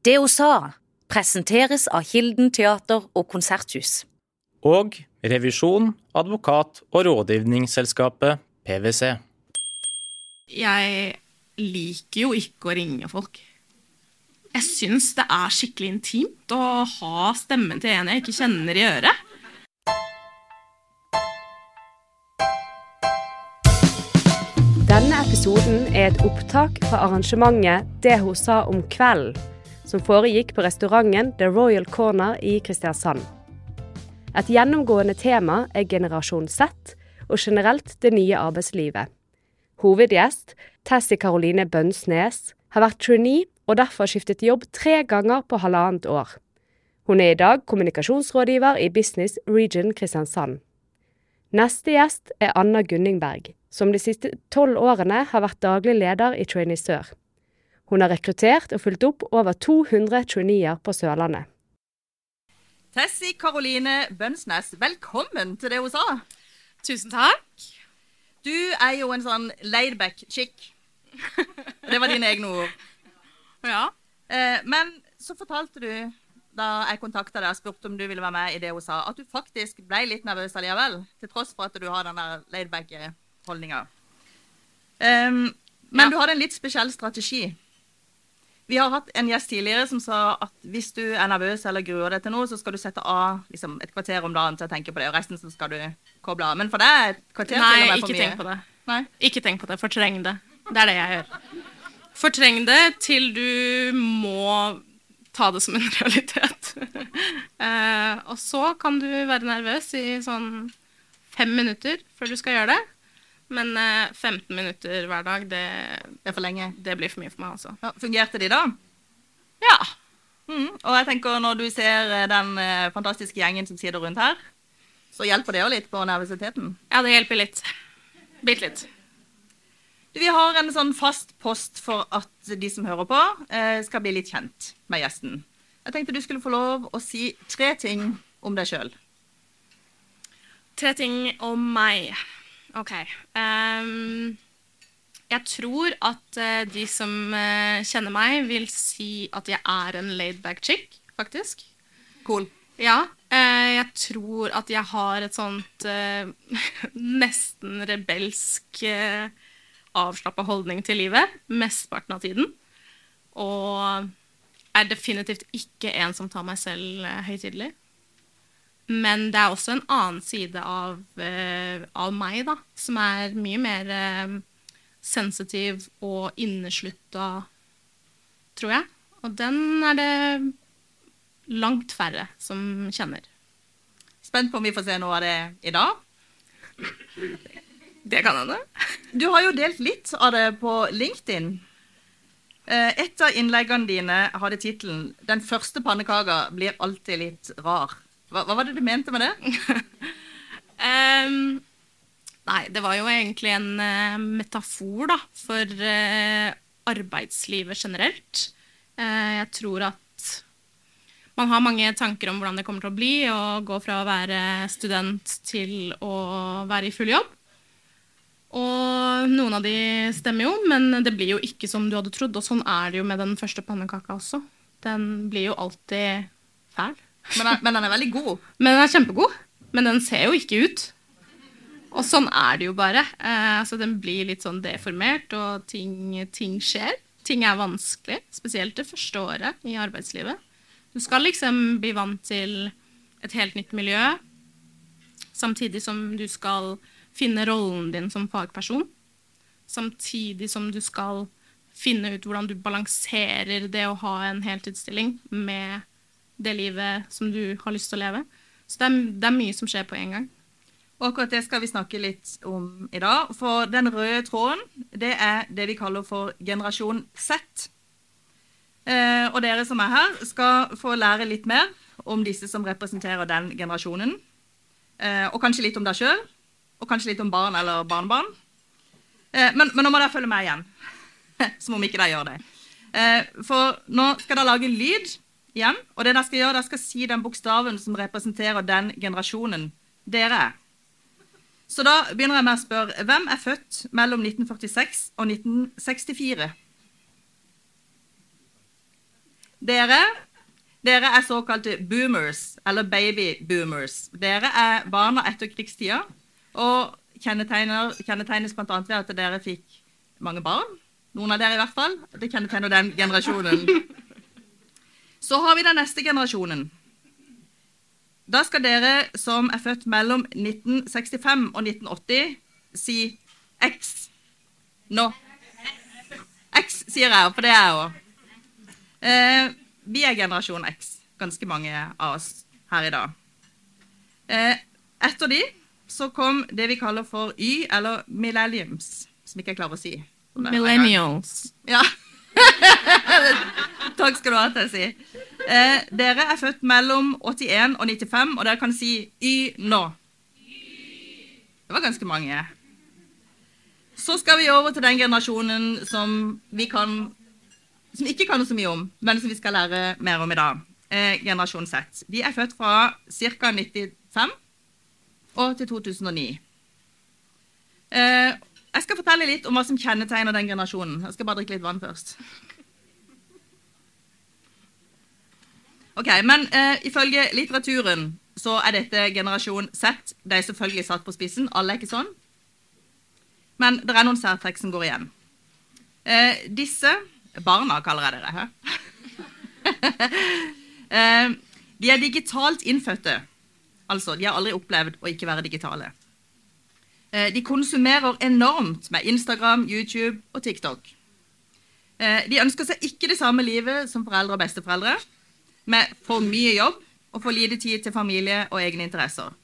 Det hun sa, presenteres av Kilden teater og konserthus. Og revisjon, advokat og rådgivningsselskapet PwC. Jeg liker jo ikke å ringe folk. Jeg syns det er skikkelig intimt å ha stemmen til en jeg ikke kjenner i øret. Denne episoden er et opptak fra arrangementet Det hun sa om kvelden, som foregikk på restauranten The Royal Corner i Kristiansand. Et gjennomgående tema er generasjon Z og generelt det nye arbeidslivet. Hovedgjest, Tessie Karoline Bønsnes, har vært trainee og derfor skiftet jobb tre ganger på halvannet år. Hun er i dag kommunikasjonsrådgiver i Business Region Kristiansand. Neste gjest er Anna Gunningberg, som de siste tolv årene har vært daglig leder i Trainee Sør. Hun har rekruttert og fulgt opp over 200 traineer på Sørlandet. Tessie Karoline Bønsnes, velkommen til det hun sa. Tusen takk. Du er jo en sånn laidback chick. Det var dine egne ord. Ja. Eh, men så fortalte du da jeg kontakta deg og spurte om du ville være med i det hun sa, at du faktisk ble litt nervøs allikevel, til tross for at du har den der laidback-holdninga. Um, men Ja. du hadde en litt spesiell strategi. Vi har hatt en gjest tidligere som sa at hvis du er nervøs eller gruer deg til noe, så skal du sette av liksom, et kvarter om dagen til å tenke på det, og resten så skal du koble av. Men for deg er et kvarter til og Nei, med for mye. tenk på det. Nei? Ikke tenk på det. Fortreng det. Det er det jeg gjør. Fortreng det til du må ta det som en realitet. eh, og så kan du være nervøs i sånn fem minutter før du skal gjøre det. Men eh, 15 minutter hver dag, det, Det det blir for mye for meg, altså. Ja, fungerte de da? Ja. Mm. Og jeg tenker når du ser eh, den eh, fantastiske gjengen som sitter rundt her, så hjelper det jo litt på nervøsiteten. ja, det hjelper litt. Bitte litt. Vi har en sånn fast post for at de som hører på, eh, skal bli litt kjent med gjesten. Jeg tenkte du skulle få lov å si tre ting om deg sjøl. Tre ting om meg. OK. Um, jeg tror at uh, de som uh, kjenner meg, vil si at jeg er en laidback chick, faktisk. Cool. Ja. Uh, jeg tror at jeg har et sånt nesten rebelsk uh, avslappa holdning til livet mesteparten av tiden. Og er definitivt ikke en som tar meg selv høytidelig. Men det er også en annen side av, uh, av meg, da, som er mye mer uh, sensitiv og inneslutta, tror jeg. Og den er det langt færre som kjenner. Spent på om vi får se noe av det i dag. Det kan hende. Du har jo delt litt av det på LinkedIn. Eh, Et av innleggene dine hadde tittelen 'Den første pannekaka blir alltid litt rar'. Hva, hva var det du mente med det? um, nei, det var jo egentlig en uh, metafor da, for uh, arbeidslivet generelt. Uh, jeg tror at man har mange tanker om hvordan det kommer til å bli å gå fra å være student til å være i full jobb. Og noen av de stemmer jo, men det blir jo ikke som du hadde trodd. Og sånn er det jo med den første pannekaka også. Den blir jo alltid fæl. Men, den- men den er veldig god. Men den er kjempegod. Men den ser jo ikke ut. Og sånn er det jo bare. Eh, så Den blir litt sånn deformert, og ting, ting skjer. Ting er vanskelig, spesielt det første året i arbeidslivet. Du skal liksom bli vant til et helt nytt miljø, samtidig som du skal finne rollen din som fagperson. Samtidig som du skal finne ut hvordan du balanserer det å ha en heltidsstilling med det livet som du har lyst til å leve. Så det er, det er mye som skjer på en gang. Og akkurat det skal vi snakke litt om i dag. For den røde tråden, det er det vi kaller for generasjon Z. Eh, og dere som er her, skal få lære litt mer om disse som representerer den generasjonen. Eh, og kanskje litt om deg sjøl, og kanskje litt om barn eller barnebarn. Eh, men, men nå må dere følge med igjen. Som om ikke dere gjør det. Eh, for nå skal dere lage lyd igjen. Og det dere skal gjøre, dere skal si den bokstaven som representerer den generasjonen dere er. Så da begynner jeg med å spørre hvem er født mellom 1946 og 1964? Dere, dere er såkalte boomers, eller baby-boomers. Dere er barna etter krigstida og kjennetegnes bl.a. ved at dere fikk mange barn. Noen av dere i hvert fall. Det kjennetegner den generasjonen. Så har vi den neste generasjonen. Da skal dere som er født mellom 1965 og 1980, si X. Nå. X sier jeg, for det er jeg òg. Eh, vi er generasjon X, ganske mange av oss her i dag. Eh, etter de så kom det vi kaller for Y, eller millenniums, som ikke jeg klarer å si. Millennials. Ja. Takk skal du ha, Tessie. Eh, dere er født mellom 81 og 95, og dere kan si Y nå. Det var ganske mange. Så skal vi over til den generasjonen som vi kan som ikke kan så mye om, men som vi skal lære mer om i dag. Eh, generasjon Z. De er født fra ca. 95 og til 2009. Eh, jeg skal fortelle litt om hva som kjennetegner den generasjonen. Jeg skal bare drikke litt vann først. Ok, Men uh, ifølge litteraturen så er dette generasjon Z. De er selvfølgelig satt på spissen. Alle er ikke sånn. Men det er noen særtrekk som går igjen. Uh, disse Barna kaller jeg dere. uh, de er digitalt innfødte. Altså, de har aldri opplevd å ikke være digitale. Eh, de konsumerer enormt med Instagram, YouTube og TikTok. Eh, de ønsker seg ikke det samme livet som foreldre og besteforeldre, med for mye jobb og for lite tid til familie og egne interesser.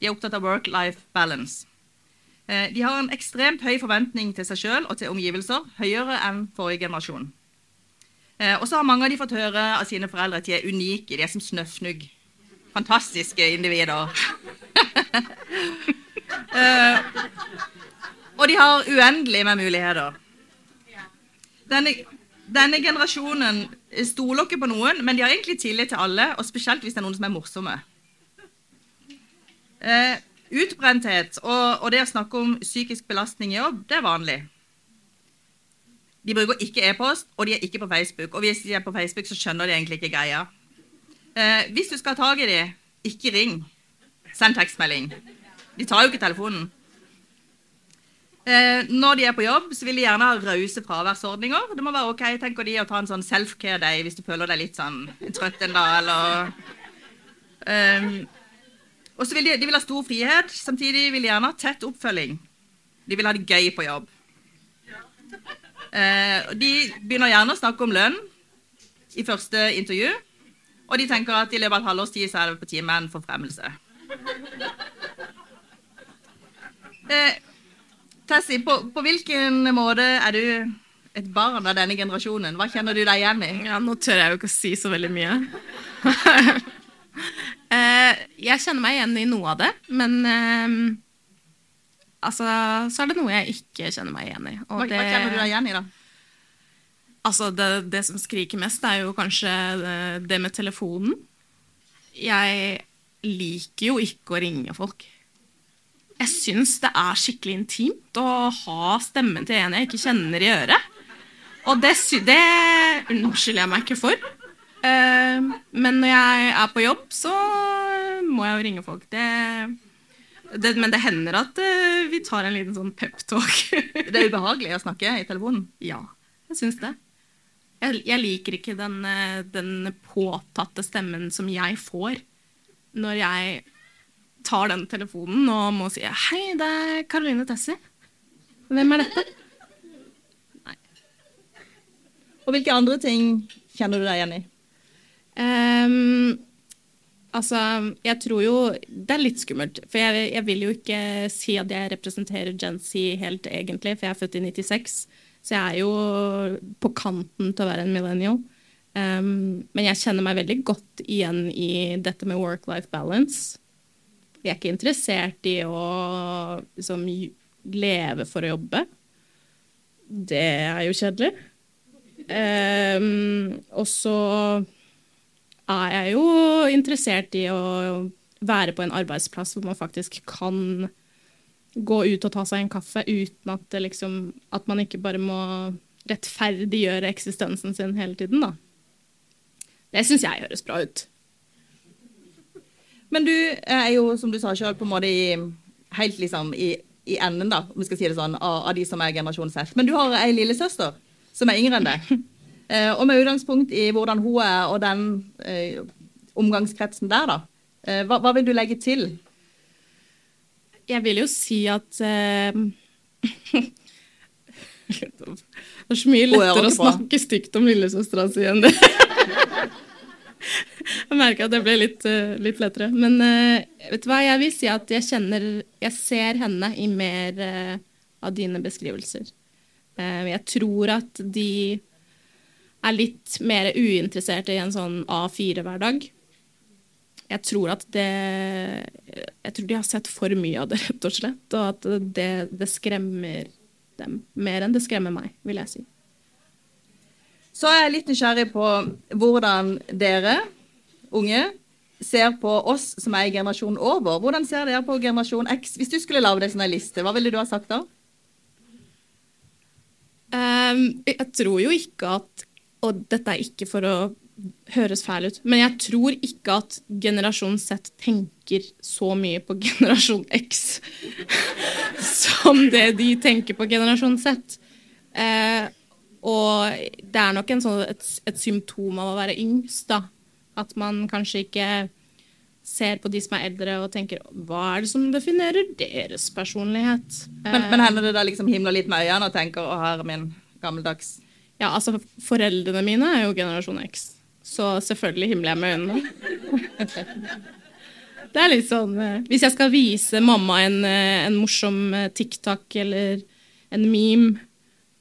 De er opptatt av work-life balance. Eh, de har en ekstremt høy forventning til seg sjøl og til omgivelser, høyere enn forrige generasjon. Og så har mange av de fått høre av sine foreldre at de er unike, de er som snøfnugg. Fantastiske individer. Eh, og de har uendelig med muligheter. Denne, denne generasjonen stoler ikke på noen, men de har egentlig tillit til alle, og spesielt hvis det er noen som er morsomme. Uh, utbrenthet og, og, det å snakke om psykisk belastning i jobb, det er vanlig. De bruker ikke e-post, og de er ikke på Facebook. Og hvis de er på Facebook, så skjønner de egentlig ikke greia. Uh, hvis du skal ha tak i dem, ikke ring. Send tekstmelding. De tar jo ikke telefonen. Eh, når de er på jobb, så vil de gjerne ha rause fraværsordninger. Det må være ok, tenker de, å ta en sånn self-care-day hvis du føler deg litt sånn trøtt en dag, eller um, Og så vil de, de vil ha stor frihet. Samtidig vil de gjerne ha tett oppfølging. De vil ha det gøy på jobb. Eh, de begynner gjerne å snakke om lønn i første intervju. Og de tenker at i løpet av et halvårs tid så er det på tide med en forfremmelse. Eh, Tessie, på, på, hvilken måte er du et barn av denne generasjonen? Hva kjenner du deg igjen i? Ja, Nå tør jeg jo ikke å si så veldig mye. eh, jeg kjenner meg igjen i noe av det, men eh, altså, så er det noe jeg ikke kjenner meg igjen i. Hva, det, hva, kjenner du deg igjen i, da? Altså, det, det som skriker mest, er jo kanskje det, det med telefonen. Jeg liker jo ikke å ringe folk. Jeg syns det er skikkelig intimt å ha stemmen til en jeg ikke kjenner i øret. Og det, det unnskylder jeg meg ikke for. Uh, men når jeg er på jobb, så må jeg jo ringe folk. Det, det, men det hender at uh, vi tar en liten sånn peptalk. det er ubehagelig å snakke i telefonen? Ja, jeg syns det. Jeg, jeg, liker ikke den, eh, den påtatte stemmen som jeg får når jeg tar den telefonen og må si 'Hei, det er Caroline Tessie'. Hvem er dette? Nei. Og hvilke andre ting kjenner du deg igjen i? Um, altså, jeg tror jo Det er litt skummelt. For jeg, jeg, vil jo ikke si at jeg representerer Gen Z helt egentlig, for jeg er født i 96. Så jeg er jo på kanten til å være en millennial. Um, men jeg kjenner meg veldig godt igjen i dette med work-life balance. Vi er ikke interessert i å liksom, leve for å jobbe. Det er jo kjedelig. Um, og så er jeg jo interessert i å være på en arbeidsplass hvor man faktisk kan gå ut og ta seg en kaffe uten at, liksom, at man ikke bare må rettferdiggjøre eksistensen sin hele tiden, da. Det syns jeg høres bra ut. Men du er jo, som du sa sjøl, på en måte i, helt liksom i, i enden, da, om vi skal si det sånn, av, av de som er generasjon Z. Men du har ei lillesøster som er yngre enn deg. Eh, og med utgangspunkt i hvordan hun er, og den eh, omgangskretsen der, da. Eh, hva, hva vil du legge til? Jeg vil jo si at eh, Det er så mye er lettere å snakke stygt om lillesøstera si enn det. Jeg merka at det ble litt, eh, litt lettere. Men uh, vet du hva, jeg vil si at jeg kjenner Jeg ser henne i mer uh, av dine beskrivelser. Uh, jeg tror at de er litt mer uinteresserte i en sånn A4-hverdag. Jeg tror at det Jeg tror de har sett for mye av det, rett og slett. Og at det, det skremmer dem mer enn det skremmer meg, vil jeg si. Så er jeg litt nysgjerrig på hvordan dere, unge, ser på oss som er i generasjonen over. Hvordan ser dere på generasjon X? Hvis du skulle lage deg sånn en liste, hva ville du ha sagt da? Um, jeg tror jo ikke at Og dette er ikke for å høres fæl ut, men jeg tror ikke at generasjon Z tenker så mye på generasjon X som det de tenker på generasjon Z. Eh, og det er nok en sånn, et, et symptom av å være yngst, da. At man kanskje ikke ser på de som er eldre og tenker hva er det som definerer deres personlighet? Men, Eh, men hender det da liksom himler litt med øynene og tenker å her er min gammeldags Ja, altså, foreldrene mine er jo generasjon X, så selvfølgelig himler jeg med øynene. Det er litt sånn eh, Hvis jeg skal vise mamma en, eh, en morsom eh, TikTok eller en meme,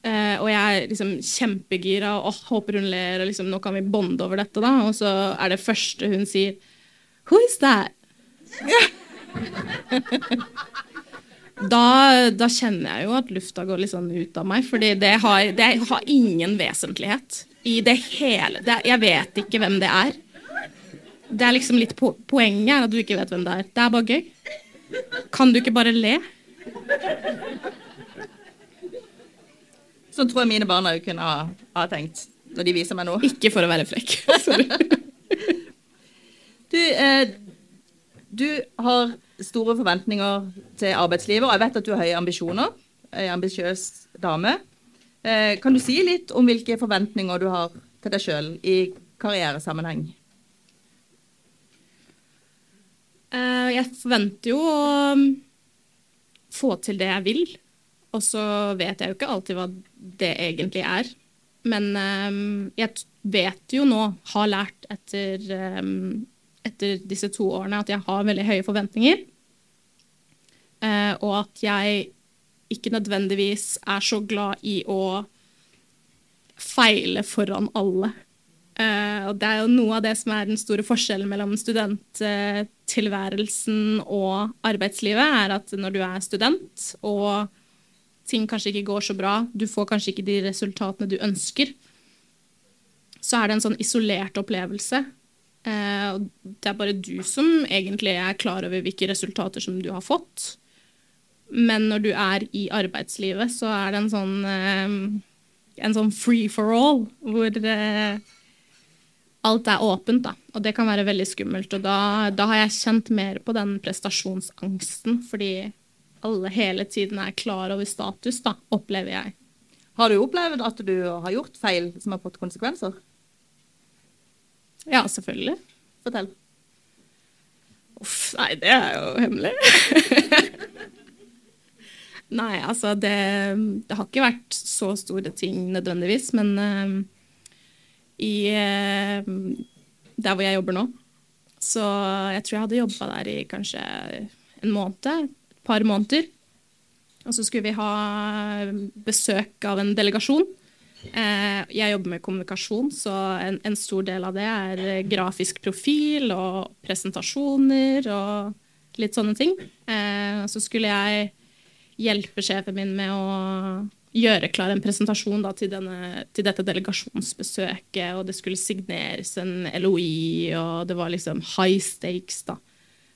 eh, og jeg er liksom kjempegira og oh, håper hun ler, og liksom nå kan vi bonde over dette, da, og så er det første hun sier Who is that? Da, da kjenner jeg jo at lufta går litt sånn ut av meg, fordi det har, det har ingen vesentlighet i det hele. Det, jeg vet ikke hvem det er. Det er liksom litt po Poenget er at du ikke vet hvem det er. Det er bare gøy. Kan du ikke bare le? Sånn tror jeg mine barn òg kunne ha, ha tenkt når de viser meg noe. Ikke for å være frekk. Sorry. Du, eh, du har store forventninger til arbeidslivet, og jeg vet at du har høye ambisjoner. Ei ambisiøs dame. Eh, kan du si litt om hvilke forventninger du har til deg sjøl i karrieresammenheng? Eh, jeg forventer jo å få til det jeg vil. Og så vet jeg jo ikke alltid hva det egentlig er. Men um, jeg vet jo nå, har lært etter, um, etter disse to årene, at jeg har veldig høye forventninger. Uh, og at jeg ikke nødvendigvis er så glad i å feile foran alle. Uh, og det er jo noe av det som er den store forskjellen mellom studenttilværelsen og arbeidslivet, er at når du er student og ting kanskje ikke går så bra, du får kanskje ikke de resultatene du ønsker, så er det en sånn isolert opplevelse. Eh, og det er bare du som egentlig er klar over hvilke resultater som du har fått. Men når du er i arbeidslivet, så er det en sånn, eh, en sånn free for all, hvor eh, alt er åpent, da. Og det kan være veldig skummelt. Og da, da har jeg kjent mer på den prestasjonsangsten, fordi alle hele tiden er klar over status, da, opplever jeg. Har du opplevd at du har gjort feil som har fått konsekvenser? Ja, selvfølgelig. Fortell. Uff, nei, det er jo hemmelig. nei, altså, det, det har ikke vært så store ting nødvendigvis, men uh, i uh, der hvor jeg jobber nå, så jeg tror jeg hadde jobba der i kanskje en måned, par måneder. Og så skulle vi ha besøk av en delegasjon. Eh, Jeg jobber med kommunikasjon, så en, en stor del av det er eh, grafisk profil og presentasjoner og litt sånne ting. Eh, Så skulle jeg hjelpe sjefen min med å gjøre klar en presentasjon da, til, denne, til dette delegasjonsbesøket, og det skulle signeres en LOI, og det var liksom high stakes, da.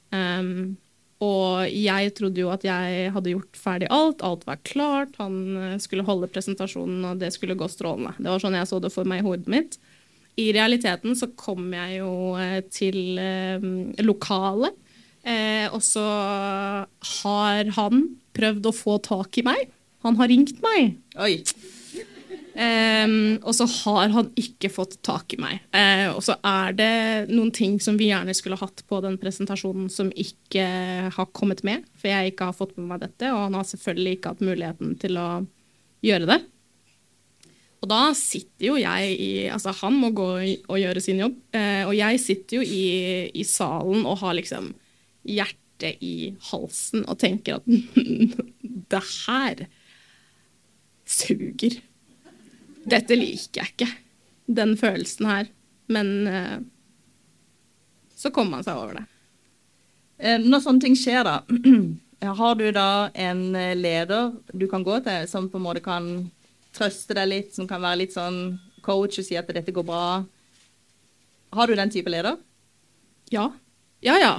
Um, og jeg trodde jo at jeg hadde gjort ferdig alt, alt var klart, han eh, skulle holde presentasjonen, og det skulle gå strålende. Det var sånn jeg så det for meg i hodet mitt. i realiteten så kom jeg jo eh, til eh, lokalet, og så har han prøvd å få tak i meg. Han har ringt meg. Oi. Um, og så har han ikke fått tak i meg. Uh, og så er det noen ting som vi gjerne skulle hatt på den presentasjonen som ikke har kommet med, for jeg ikke har fått med meg dette, og han har selvfølgelig ikke hatt muligheten til å gjøre det. Og da sitter jo jeg i Altså, han må gå og gjøre sin jobb, uh, og jeg sitter jo i, i salen og har liksom hjertet i halsen og tenker at det her suger. Dette liker jeg ikke, den følelsen her. Men uh, så kommer man seg over det. Eh, når sånne ting skjer, da, har du da en eh, leder du kan gå til, som på en måte kan trøste deg litt, som kan være litt sånn coach og si at dette går bra? Har du den type leder? Ja. Ja, ja.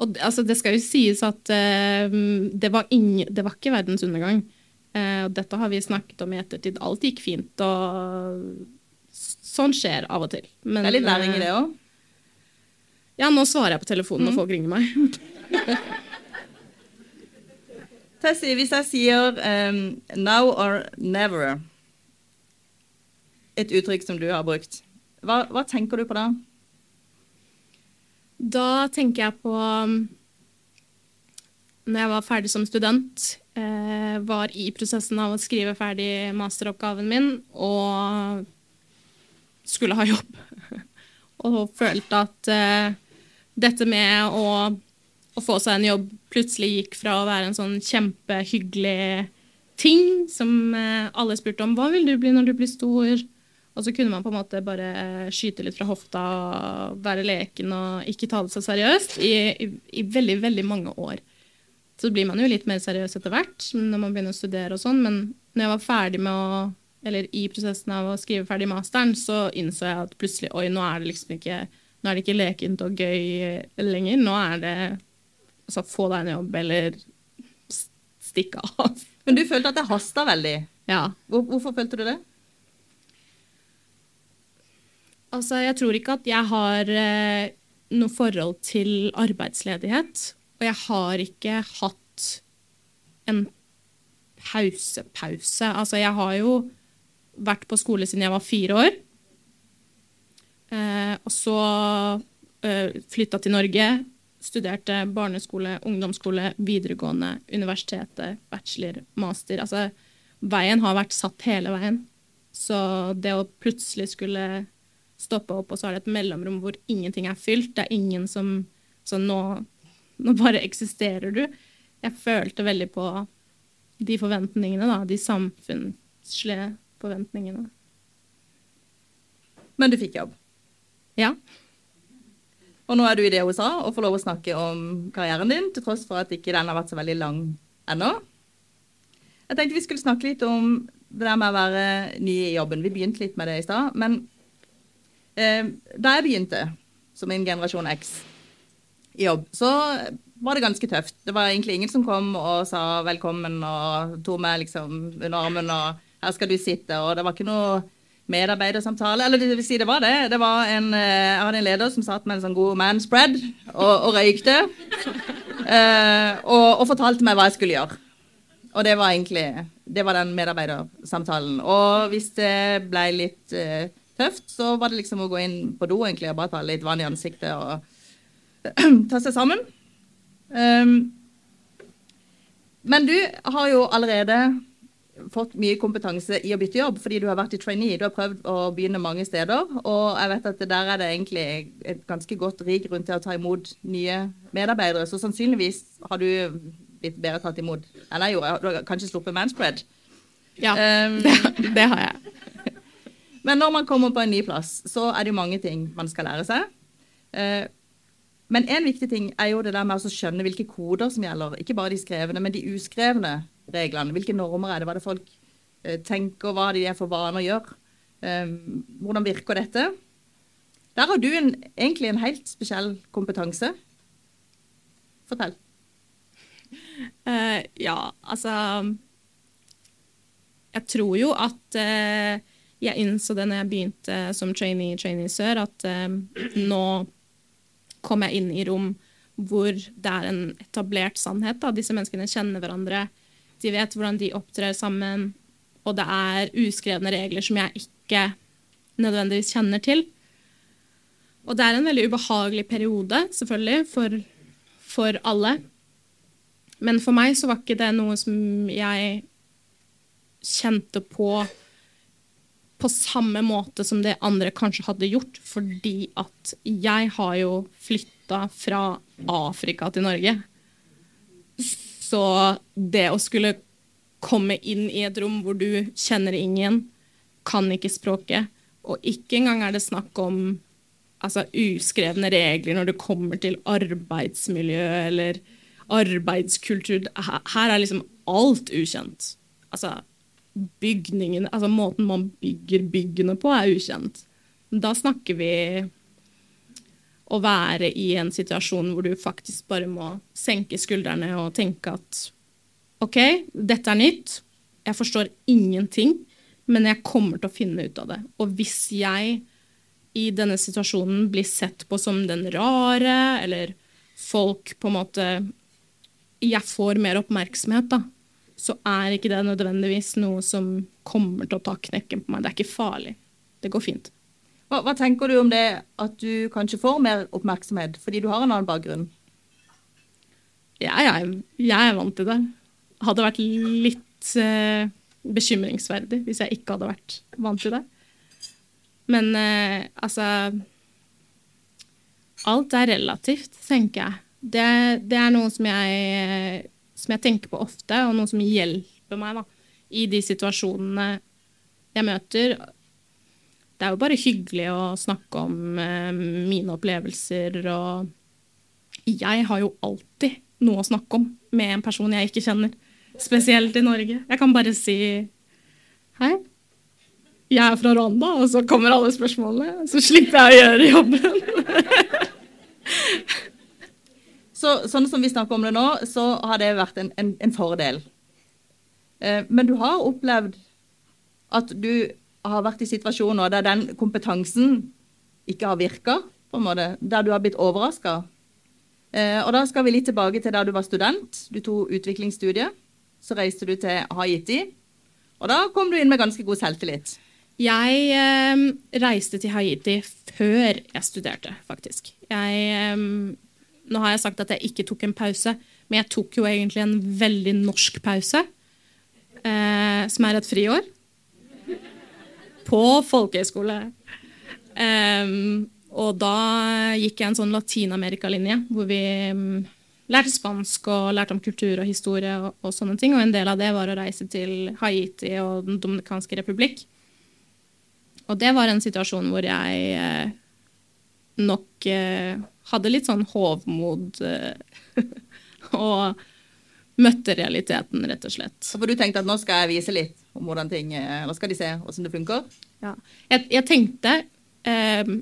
Og altså, det skal jo sies at uh, det, var ingen, det var ikke verdens undergang. Uh, og dette har vi snakket om i ettertid. Alt gikk fint, og sånn skjer av og til. Men, det er litt læring i det òg? Ja, nå svarer jeg på telefonen når folk ringer meg. Tessie, hvis jeg sier um, 'now or never', et uttrykk som du har brukt, hva, hva tenker du på da? Da tenker jeg på når jeg var ferdig som student, eh, var i prosessen av å skrive ferdig masteroppgaven min og skulle ha jobb. og følte at eh, dette med å, å, få seg en jobb plutselig gikk fra å være en sånn kjempehyggelig ting som eh, alle spurte om hva vil du bli når du blir stor, og så kunne man på en måte bare skyte litt fra hofta og være leken og ikke ta det så seriøst i, i, i veldig, veldig mange år. Så blir man jo litt mer seriøs etter hvert når man begynner å studere og sånn, men når jeg var ferdig med å eller i prosessen av å skrive ferdig masteren, så innså jeg at plutselig oi, nå er det liksom ikke nå er det ikke lekent og gøy lenger. Nå er det altså, få deg en jobb, eller stikke av. Men du følte at det hasta veldig. Ja. Hvor, hvorfor følte du det? Altså, jeg tror ikke at jeg har eh, noe forhold til arbeidsledighet. Og jeg har ikke hatt en pausepause. Altså, jeg har jo vært på skole siden jeg var fire år. Eh, og så eh, flytta til Norge. Studerte barneskole, ungdomsskole, videregående, universitetet, bachelor, master. Altså, veien har vært satt hele veien. Så det å plutselig skulle stoppe opp, og så er det et mellomrom hvor ingenting er fylt, det er ingen som Så nå, nå bare eksisterer du. Jeg følte veldig på de forventningene, da. De samfunnslige forventningene. Men du fikk jobb? Ja. Og nå er du i det USA og får lov å snakke om karrieren din, til tross for at ikke den har vært så veldig lang ennå. Jeg tenkte vi skulle snakke litt om det der med å være ny i jobben. Vi begynte litt med det i stad. Men eh, da jeg begynte som en generasjon X i jobb, så var det ganske tøft. Det var egentlig ingen som kom og sa velkommen og tok meg liksom under armen og her skal du sitte. Og det var ikke noe medarbeidersamtale. Eller det vil si, det var det. det var en, jeg hadde en leder som satt med en sånn god manspread og, og røykte. Eh, og, og, fortalte meg hva jeg skulle gjøre. Og det var egentlig det var den medarbeidersamtalen. Og hvis det ble litt eh, tøft, så var det liksom å gå inn på do egentlig og bare ta litt vann i ansiktet og ta seg sammen. Um, men du har jo allerede fått mye kompetanse i å bytte jobb fordi du har vært i trainee. Du har prøvd å begynne mange steder. Og jeg vet at der er det egentlig et ganske godt rik rundt til å ta imot nye medarbeidere. Så sannsynligvis har du blitt bedre tatt imot enn jeg gjorde. Du har kanskje sluppet manspread. Ja, um, det, det, har jeg. Men når man kommer på en ny plass, så er det jo mange ting man skal lære seg. Uh, men en viktig ting er jo det der med å skjønne hvilke koder som gjelder. Ikke bare de skrevne, men de uskrevne reglene. Hvilke normer er det? Hva er det folk eh, tenker? Hva de er for vane å gjøre? Um, hvordan virker dette? Der har du en, egentlig en helt spesiell kompetanse. Fortell. Uh, ja, altså Jeg tror jo at uh, jeg innså det når jeg begynte som trainee Trainee Sør, at uh, nå kom jeg inn i rom hvor det er en etablert sannhet. Da. Disse menneskene kjenner hverandre, de vet hvordan de opptrer sammen, og det er uskrevne regler som jeg ikke nødvendigvis kjenner til. Og det er en veldig ubehagelig periode, selvfølgelig, for, for alle. Men for meg så var ikke det noe som jeg kjente på på samme måte som det andre kanskje hadde gjort, fordi at jeg har jo flytta fra Afrika til Norge. Så det å skulle komme inn i et rom hvor du kjenner ingen, kan ikke språket, og ikke engang er det snakk om altså, uskrevne regler når det kommer til arbeidsmiljø eller arbeidskultur Her er liksom alt ukjent. Altså, bygningene Altså måten man bygger byggene på, er ukjent. Da snakker vi å være i en situasjon hvor du faktisk bare må senke skuldrene og tenke at OK, dette er nytt. Jeg forstår ingenting, men jeg kommer til å finne ut av det. Og hvis jeg i denne situasjonen blir sett på som den rare, eller folk på en måte Jeg får mer oppmerksomhet, da så er ikke det nødvendigvis noe som kommer til å ta knekken på meg. Det er ikke farlig. Det går fint. Hva, hva, tenker du om det at du kanskje får mer oppmerksomhet fordi du har en annen bakgrunn? Ja, jeg, jeg er vant til det. Hadde vært litt eh, bekymringsverdig hvis jeg ikke hadde vært vant til det. Men eh, altså Alt er relativt, tenker jeg. Det, det er noe som jeg som jeg tenker på ofte, og noe som hjelper meg da, i de situasjonene jeg møter. Det er jo bare hyggelig å snakke om eh, mine opplevelser, og jeg har jo alltid noe å snakke om med en person jeg ikke kjenner. Spesielt i Norge. Jeg kan bare si hei, jeg er fra Rwanda, og så kommer alle spørsmålene. Så slipper jeg å gjøre jobben. Så, sånn som vi snakker om det nå, så har det vært en, en, en fordel. Eh, men du har opplevd at du har vært i situasjoner der den kompetansen ikke har virka, på en måte, der du har blitt overraska. Eh, og da skal vi litt tilbake til da du var student. Du tok utviklingsstudiet. Så reiste du til Haiti. Og da kom du inn med ganske god selvtillit. Jeg eh, reiste til Haiti før jeg studerte, faktisk. Jeg eh, nå har jeg sagt at jeg ikke tok en pause, men jeg tok jo egentlig en veldig norsk pause, eh, som er et friår. På folkehøyskole. Um, og da gikk jeg en sånn Latin-Amerika-linje, hvor vi um, lærte spansk og lærte om kultur og historie og, og, sånne ting. Og en del av det var å reise til Haiti og Den dominikanske republikk. Og det var en situasjon hvor jeg eh, nok eh, hadde litt sånn hovmod eh, og møtte realiteten, rett og slett. For du tenkte at nå skal jeg vise litt om hvordan ting eh, Nå skal de se hvordan det funker? Ja. Jeg, jeg tenkte eh,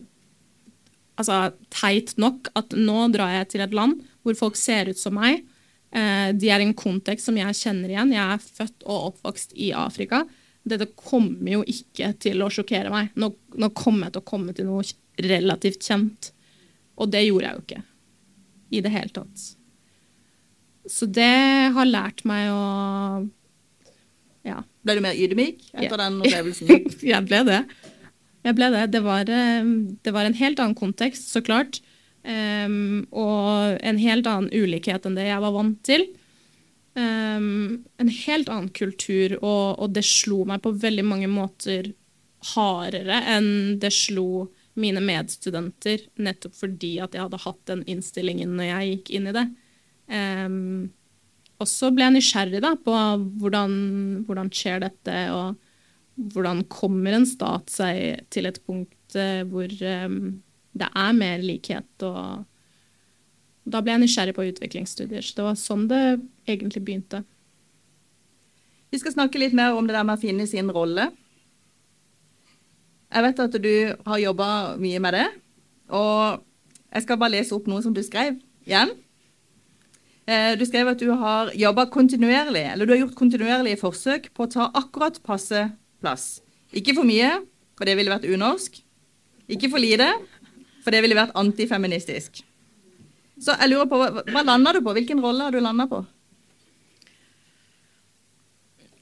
altså teit nok at nå drar jeg til et land hvor folk ser ut som meg. Eh, de er i en kontekst som jeg kjenner igjen. Jeg er født og oppvokst i Afrika. Dette kommer jo ikke til å sjokkere meg. Nå, nå kommer jeg til å komme til noe relativt kjent. Og det gjorde jeg jo ikke i det hele tatt. Så det har lært meg å ja. Ble du mer ydmyk etter ja. den opplevelsen? jeg ble det. Jeg ble det. Det var, eh, det var, en helt annen kontekst, så klart. Um, og en helt annen ulikhet enn det jeg var vant til. Um, en helt annen kultur, og, og, det slo meg på veldig mange måter hardere enn det slo mine medstudenter, nettopp fordi at jeg hadde hatt den innstillingen når jeg gikk inn i det. Um, og så ble jeg nysgjerrig da, på hvordan, hvordan skjer dette, og hvordan kommer en stat seg til et punkt uh, hvor um, det er mer likhet. og da ble jeg nysgjerrig på utviklingsstudier. Så det var sånn det egentlig begynte. Vi skal snakke litt mer om det der med å finne sin rolle. Jeg vet at du har jobba mye med det. Og jeg skal bare lese opp noe som du skrev igjen. Eh, du skrev at du har jobba kontinuerlig, eller du har gjort kontinuerlige forsøk på å ta akkurat passe plass. Ikke for mye, for det ville vært unorsk. Ikke for lite, for det ville vært antifeministisk. Så jeg lurer på, hva, landa du på? Hvilken rolle har du landa på?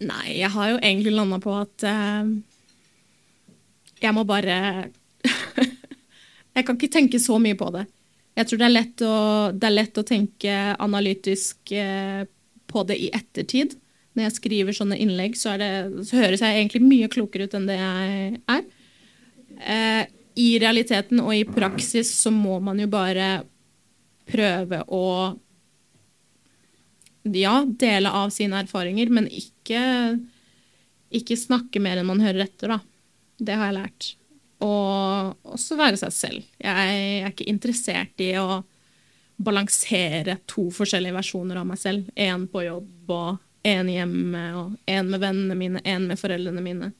Nei, jeg har jo egentlig landa på at eh, jeg må bare Jeg kan ikke tenke så mye på det. Jeg tror det er lett å, er lett å tenke analytisk eh, på det i ettertid. Når jeg skriver sånne innlegg, så, det, så, høres jeg egentlig mye klokere ut enn det jeg er. Eh, I realiteten og i praksis så må man jo bare prøve å ja, dele av sine erfaringer, men ikke, ikke snakke mer enn man hører etter, da. Det har jeg lært. Og også være seg selv. Jeg er ikke interessert i å balansere to forskjellige versjoner av meg selv. Én på jobb og én hjemme, og én med vennene mine, én med foreldrene mine.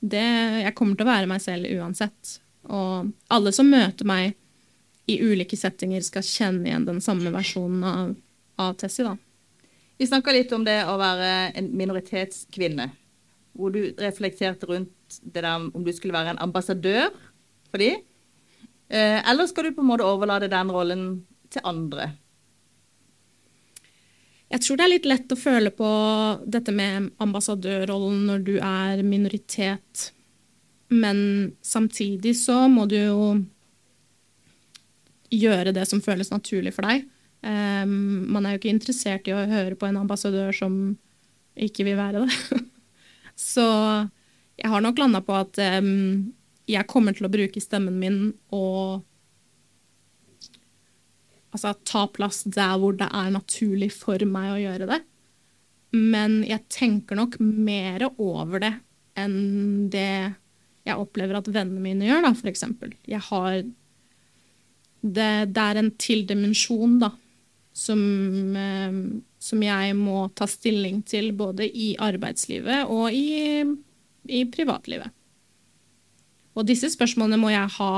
Det, jeg kommer til å være meg selv uansett. Og alle som møter meg i ulike settinger, skal kjenne igjen den samme versjonen av, av Tessie. da. Vi snakka litt om det å være en minoritetskvinne. Hvor du reflekterte rundt det der om du skulle være en ambassadør for dem. Eh, eller skal du på en måte overlate den rollen til andre? Jeg tror det er litt lett å føle på dette med ambassadørrollen når du er minoritet. Men samtidig så må du jo gjøre det som føles naturlig for deg. Um, man er jo ikke interessert i å høre på en ambassadør som ikke vil være det. Så jeg har nok landa på at um, jeg kommer til å bruke stemmen min og altså, ta plass der hvor det er naturlig for meg å gjøre det. Men jeg tenker nok mer over det enn det jeg opplever at vennene mine gjør, da, f.eks. Jeg har det, det, er en til dimensjon, da, som, eh, som, jeg må ta stilling til både i arbeidslivet og i, i privatlivet. Og disse spørsmålene må jeg ha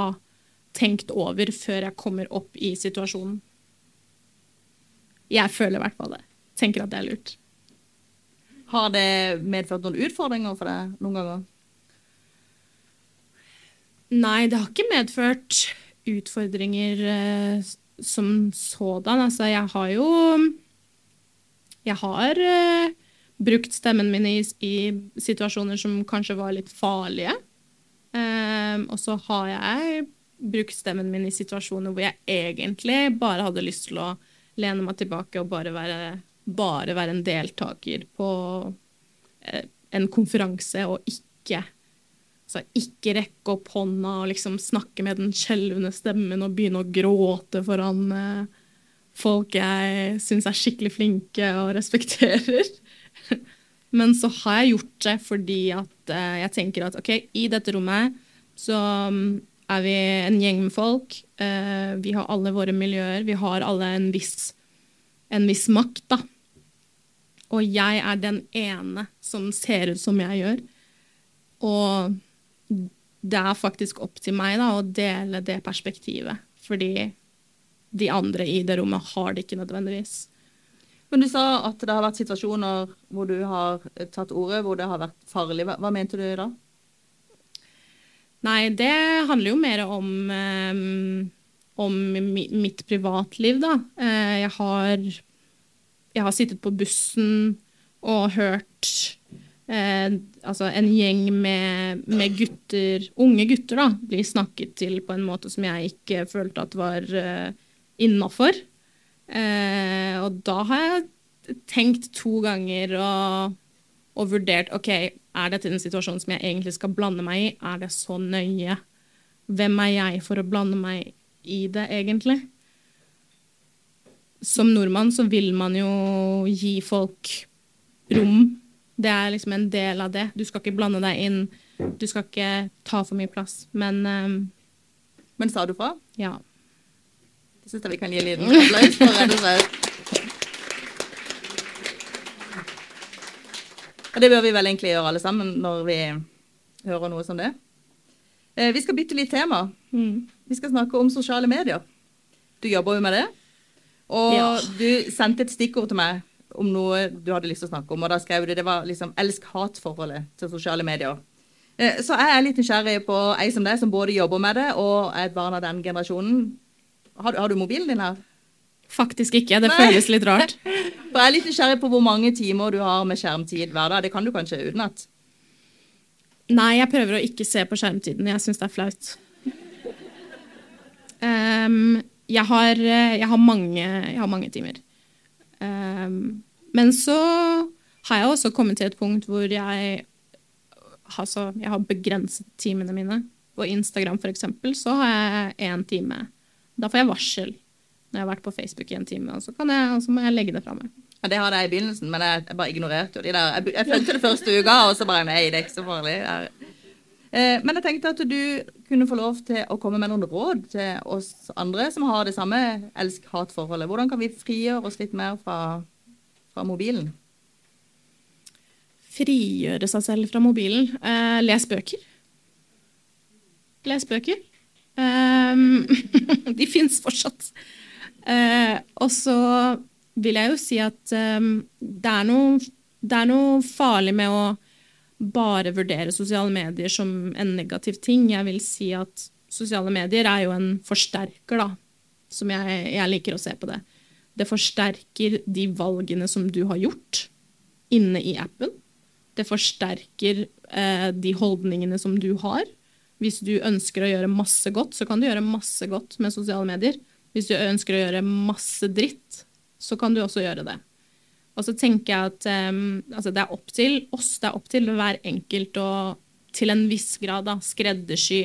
tenkt over før jeg kommer opp i situasjonen. Jeg føler i hvert fall det. Tenker at det er lurt. Har det medført noen utfordringer for deg noen ganger? Nei, det har ikke medført utfordringer eh, som sådan. Altså, jeg har jo Jeg har uh, brukt stemmen min i, i, situasjoner som kanskje var litt farlige. Um, og så har jeg brukt stemmen min i situasjoner hvor jeg egentlig bare hadde lyst til å lene meg tilbake og bare være, bare være en deltaker på uh, en konferanse, og ikke Altså, ikke rekke opp hånda og liksom snakke med den skjelvende stemmen og begynne å gråte foran eh, folk jeg syns er skikkelig flinke og respekterer. Men så har jeg gjort det fordi at eh, jeg tenker at OK, i dette rommet så mm, er vi en gjeng med folk. Eh, vi har alle våre miljøer. Vi har alle en viss, en viss makt, da. Og jeg er den ene som ser ut som jeg gjør. Og det er faktisk opp til meg da, å dele det perspektivet. Fordi de andre i det rommet har det ikke nødvendigvis. Men du sa at det har vært situasjoner hvor du har tatt ordet, hvor det har vært farlig. Hva, hva mente du da? Nei, det handler jo mer om, um, om mitt privatliv, da. Uh, jeg har, jeg har sittet på bussen og hørt eh, altså en gjeng med, med, gutter, unge gutter, da, blir snakket til på en måte som jeg ikke følte at var eh, innafor. Eh, og da har jeg tenkt to ganger og, og, vurdert OK, er dette en situasjon som jeg egentlig skal blande meg i? Er det så nøye? Hvem er jeg for å blande meg i det, egentlig? Som nordmann så vil man jo gi folk rom det er liksom en del av det. Du skal ikke blande deg inn. Du skal ikke ta for mye plass. Men um, Men sa du fra? Ja. Det syns jeg vi kan gi en liten applaus for. rett og slett. Og det bør vi vel egentlig gjøre alle sammen når vi hører noe som det. Eh, vi skal bytte litt tema. Mm. Vi skal snakke om sosiale medier. Du jobber jo med det. Og ja. du sendte et stikkord til meg om noe du hadde lyst til å snakke om. Og da skrev du det var liksom elsk-hat-forholdet til sosiale medier. Eh, Så jeg er litt nysgjerrig på ei som deg, som både jobber med det og er et barn av den generasjonen. Har, har du mobilen din her? Faktisk ikke. Det Nei. føles litt rart. For jeg er litt nysgjerrig på hvor mange timer du har med skjermtid hver dag. Det kan du kanskje utenat? Nei, jeg prøver å ikke se på skjermtiden. Jeg syns det er flaut. Um, jeg, har, eh, jeg, har mange, jeg har mange timer. Um, men så har jeg også kommet til et punkt hvor jeg har, jeg har begrenset timene mine. På Instagram eksempel, så har jeg én time. Da får jeg varsel når jeg har vært på Facebook i en time, og så, kan jeg, og så må jeg legge det fra meg. Ja, det hadde jeg i begynnelsen, men jeg, jeg bare ignorerte jo de der. Jeg, jeg fulgte det første uka, og så bare nei, det er ikke så farlig. Eh, men jeg tenkte at du kunne få lov til å komme med noen råd til oss andre som har det samme elsk-hat-forholdet. Hvordan kan vi frigjøre oss litt mer fra, fra mobilen? frigjøre seg selv fra mobilen. Eh, les bøker. Les bøker. Ehm, de fins fortsatt. Eh, og så vil jeg jo si at ehm, det, er noe, det er noe farlig med å bare vurdere sosiale medier som en negativ ting. Jeg vil si at sosiale medier er jo en forsterker, da, som jeg, jeg liker å se på det. Det forsterker de valgene som du har gjort inne i appen. Det forsterker eh, de holdningene som du har. Hvis du ønsker å gjøre masse godt, så kan du gjøre masse godt med sosiale medier. Hvis du ønsker å gjøre masse dritt, så kan du også gjøre det. Og så tenker jeg at um, altså det er opp til oss, det er opp til hver enkelt å til en viss grad da, skreddersy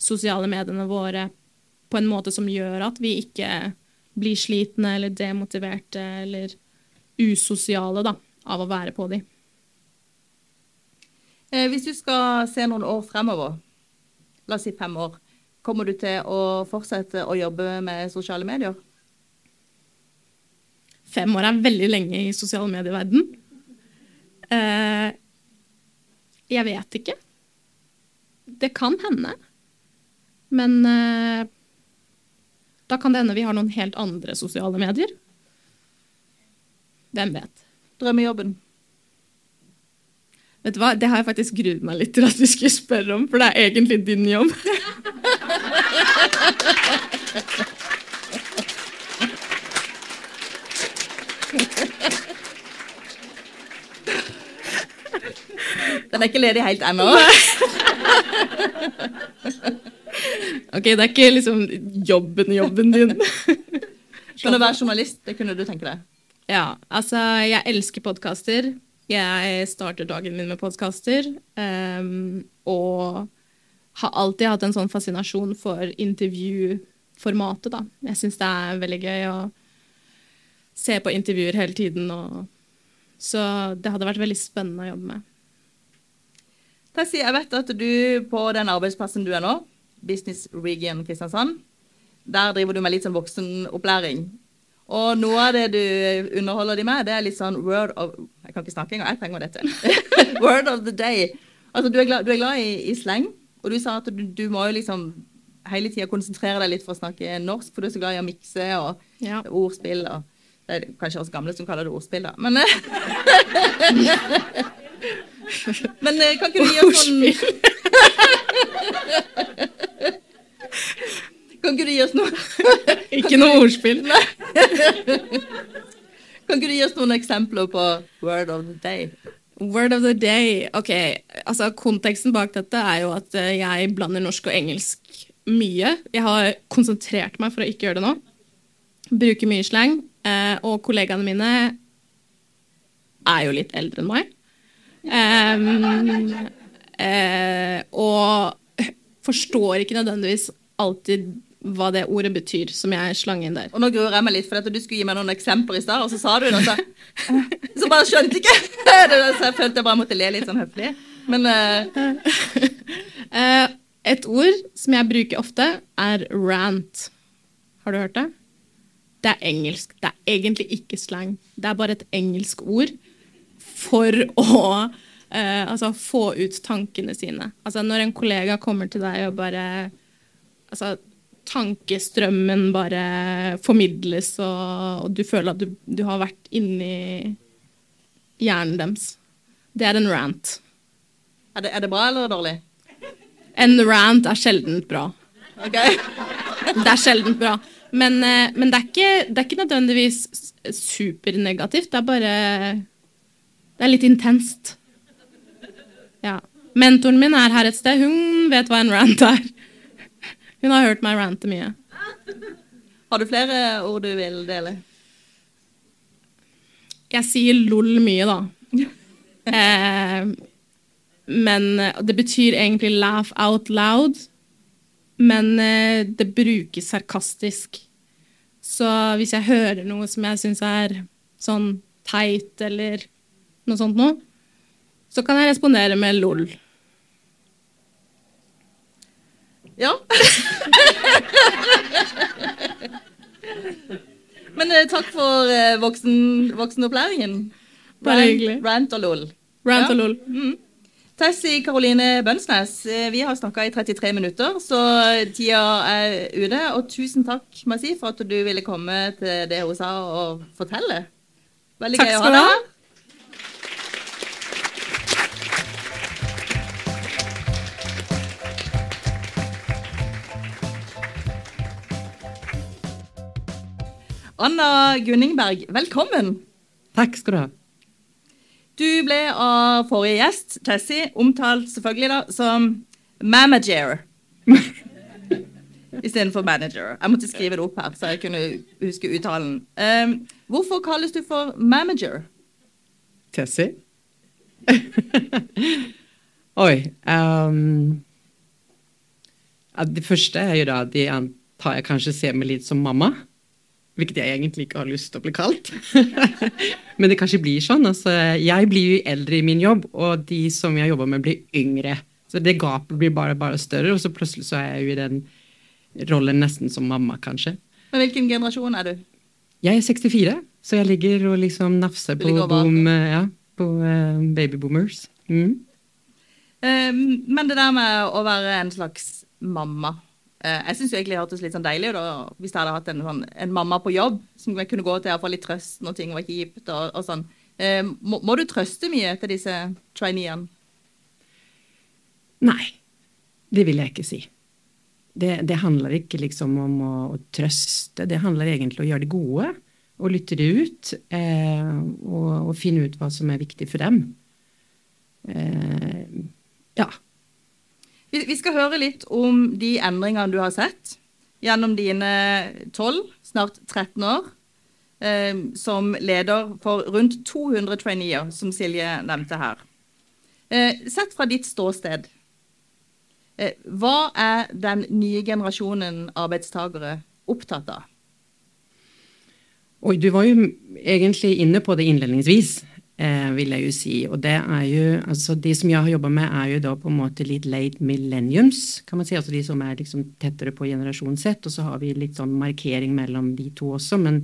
sosiale mediene våre på en måte som gjør at vi ikke blir slitne eller demotiverte eller usosiale da, av å være på de. Eh, hvis du skal se noen år fremover, la oss si fem år, kommer du til å fortsette å jobbe med sosiale medier? Fem år er veldig lenge i sosiale medieverden. Eh, jeg vet ikke. Det kan hende. Men eh, da kan det hende vi har noen helt andre sosiale medier. Hvem vet? Drømmejobben? Vet du hva? Det har jeg faktisk gruet meg litt til at du skulle spørre om, for det er egentlig din jobb. Den er ikke ledig helt ennå. Ok, det er ikke liksom jobben, jobben din. Men å være journalist, det kunne du tenke deg? Ja, altså, jeg elsker podkaster. Jeg starter dagen min med podkaster. Um, og har alltid hatt en sånn fascinasjon for intervjuformatet, da. Jeg syns det er veldig gøy å se på intervjuer hele tiden. Og, så det hadde vært veldig spennende å jobbe med. Tessie, jeg vet at du på den arbeidsplassen du er nå, Business Region Kristiansand, der driver du med litt sånn voksenopplæring. Og noe av det du underholder de med, det er litt sånn word of Jeg kan ikke snakke engang, jeg trenger dette. word of the day. Altså, du er glad, du er glad i, i sleng, og du sa at du, du må jo liksom hele tida konsentrere deg litt for å snakke norsk, for du er så glad i å mikse og Ja. ordspill og Det er kanskje oss gamle som kaller det ordspill, da. Men, Men eh, kan ikke du gi oss sånn Kan ikke du gi oss noe Ikke noe ordspill. Kan ikke du gi oss noen eksempler på word of the day? Word of the day. Ok, altså Konteksten bak dette er jo at eh, jeg blander norsk og engelsk mye. Jeg har konsentrert meg for å ikke gjøre det nå. Bruker mye slang. eh, og kollegaene mine er jo litt eldre enn meg. Um, eh, og forstår ikke nødvendigvis alltid hva det ordet betyr, som jeg slang inn der. Og nå gruer jeg meg litt, for at du skulle gi meg noen eksempler i stad, og så sa du det, så, så bare skjønte ikke det. Så jeg følte jeg bare måtte le litt sånn høflig. Men Eh, et ord som jeg bruker ofte, er rant. Har du hørt det? Det er engelsk. Det er egentlig ikke slang. Det er bare et engelsk ord for å eh, altså, få ut tankene sine. Altså, når en kollega kommer til deg og bare altså, Tankestrømmen bare formidles, og, og du føler at du, du har vært inni hjernen deres. Det er en rant. Er det, er det bra eller dårlig? En rant er sjelden bra. Okay. Det er sjelden bra. Men, eh, men det, er ikke, det er ikke nødvendigvis supernegativt. Det er bare Det er litt intenst. Ja. Mentoren min er her et sted. Hun vet hva en rant er. Hun har hørt meg rante mye. Har du flere ord du vil dele? Jeg sier lol mye, da. Eh, men eh, det betyr egentlig laugh out loud. Men eh, det brukes sarkastisk. Så hvis jeg hører noe som jeg syns er sånn teit eller noe sånt noe, så kan jeg respondere med lol. Ja. Men eh, takk for eh, voksen, voksenopplæringen. Bare Rant- hyggelig. Rant og lol. Rant og lol. Tessie Karoline Bønsnes, eh, vi har snakka i 33 minutter, så tida er ute. Og tusen takk må jeg si, for at du ville komme til det hun sa og fortelle. Veldig Takk gøy å skal ha du deg ha. her. Anna Gunningberg, velkommen. Takk skal du ha. Du ble av forrige gjest, Tessie, omtalt selvfølgelig da som manager. Istedenfor manager. Jeg måtte skrive det opp her, så jeg kunne huske uttalen. Um, hvorfor kalles du for manager? Tessie? Oi. Um, det første er jo da de antar jeg kanskje ser meg litt som mamma. Hvilket jeg egentlig ikke har lyst til å bli kalt. Men det kanskje blir sånn. Altså, jeg blir jo eldre i min jobb, og de som jeg jobber med, blir yngre. Så det gapet blir bare, bare større, og så plutselig så er jeg jo i den rollen nesten som mamma, kanskje. Men hvilken generasjon er du? Jeg er 64, så jeg ligger og liksom nafser på, boom, eh, ja, på uh, babyboomers. Mm. Um, men det der med å være en slags mamma eh, Jeg syns egentlig det hørtes litt sånn deilig ut hvis jeg hadde hatt en, sånn, en mamma på jobb som jeg kunne gå til og få litt trøst når ting var kjipt. og, og sånn. Eh, må, må du trøste mye til disse traineene? Nei, det vil jeg ikke si. Det, det handler ikke liksom om å, å trøste, det handler egentlig om å gjøre det gode. Og lytte det ut, eh, og, og finne ut hva som er viktig for dem. Eh, ja. Vi, vi skal høre litt om de endringene du har sett gjennom dine 12, snart 13 år, eh, som leder for rundt 200 traineer, som Silje nevnte her. Eh, sett fra ditt ståsted, eh, hva er den nye generasjonen arbeidstakere opptatt av? Oi, du var jo egentlig inne på det innledningsvis, eh, vil jeg jo si. Og det er jo, altså de som jeg har jobba med, er jo da på en måte litt late millenniums, kan man si. Altså de som er liksom tettere på generasjon sett. Og så har vi litt sånn markering mellom de to også. Men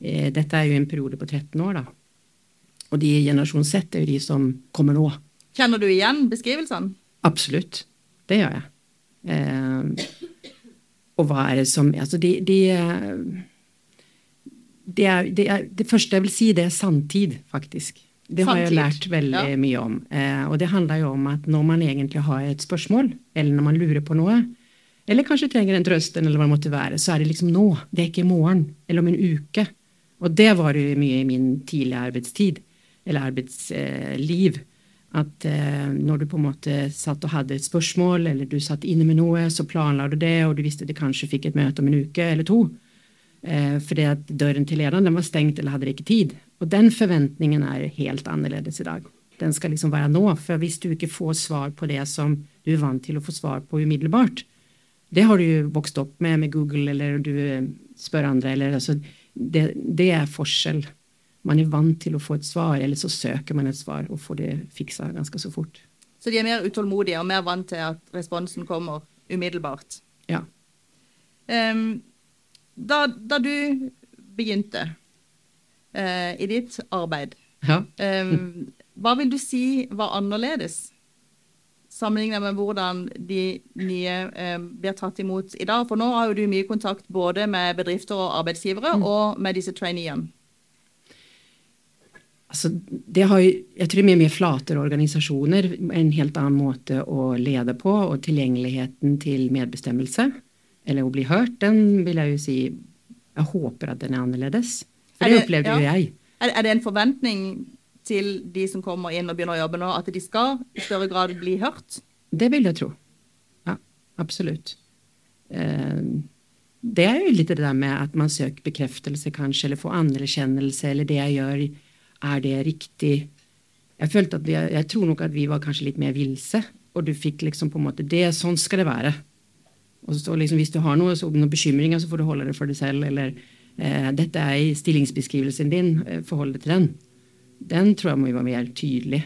eh, dette er jo en periode på 13 år, da. Og de i generasjon Z er jo de som kommer nå. Kjenner du igjen beskrivelsene? Absolutt. Det gjør jeg. Eh, og hva er det som Altså, de, de eh, det, er, det, er, det første jeg vil si, det er sanntid, faktisk. Det har jeg lært veldig ja. mye om. Eh, og det handler jo om at når man egentlig har et spørsmål, eller når man lurer på noe, eller kanskje trenger en trøst, eller hva det måtte være, så er det liksom nå. Det er ikke i morgen, eller om en uke. Og det var det jo mye i min tidlige arbeidstid, eller arbeidsliv. At eh, når du på en måte satt og hadde et spørsmål, eller du satt inne med noe, så planla du det, og du visste du kanskje fikk et møte om en uke eller to. Eh, fordi at døren til lederen var stengt eller hadde ikke tid. Og den forventningen er helt annerledes i dag. Den skal liksom være nå. For hvis du ikke får svar på det som du er vant til å få svar på umiddelbart, det har du jo vokst opp med med Google, eller du eh, spør andre, eller altså det, det er forskjell. Man er vant til å få et svar, eller så søker man et svar og får det fiksa ganske så fort. Så de er mer utålmodige og mer vant til at responsen kommer umiddelbart. Ja. Em, da, da du begynte eh, i ditt arbeid, ja. eh, hva vil du si var annerledes sammenlignet med hvordan de nye eh, blir tatt imot i dag? For nå har jo du mye kontakt både med bedrifter og arbeidsgivere og med disse traineene. Altså, det har jo, jeg tror det er mye mer flatere organisasjoner, en helt annen måte å lede på, og tilgjengeligheten til medbestemmelse, eller å bli hørt, den vil jeg jo si Jeg håper at den er annerledes. For det, det opplevde jo jeg. Er, er det en forventning til de som kommer inn og begynner å jobbe nå, at de skal i større grad bli hørt? Det vil jeg tro. Ja, absolutt. Eh, det er jo litt det der med at man søker bekreftelse, kanskje, eller får anerkjennelse, eller det jeg gjør, er det riktig? Jeg følte at jeg, jeg tror nok at vi var kanskje litt mer vilse, og du fikk liksom på en måte det, Sånn skal det være. Og liksom, Hvis du har noe, så, noen bekymringer, så får du holde det for deg selv. Eller eh, 'dette er stillingsbeskrivelsen din, eh, forhold deg til den'. Den tror jeg vi var mer tydelig.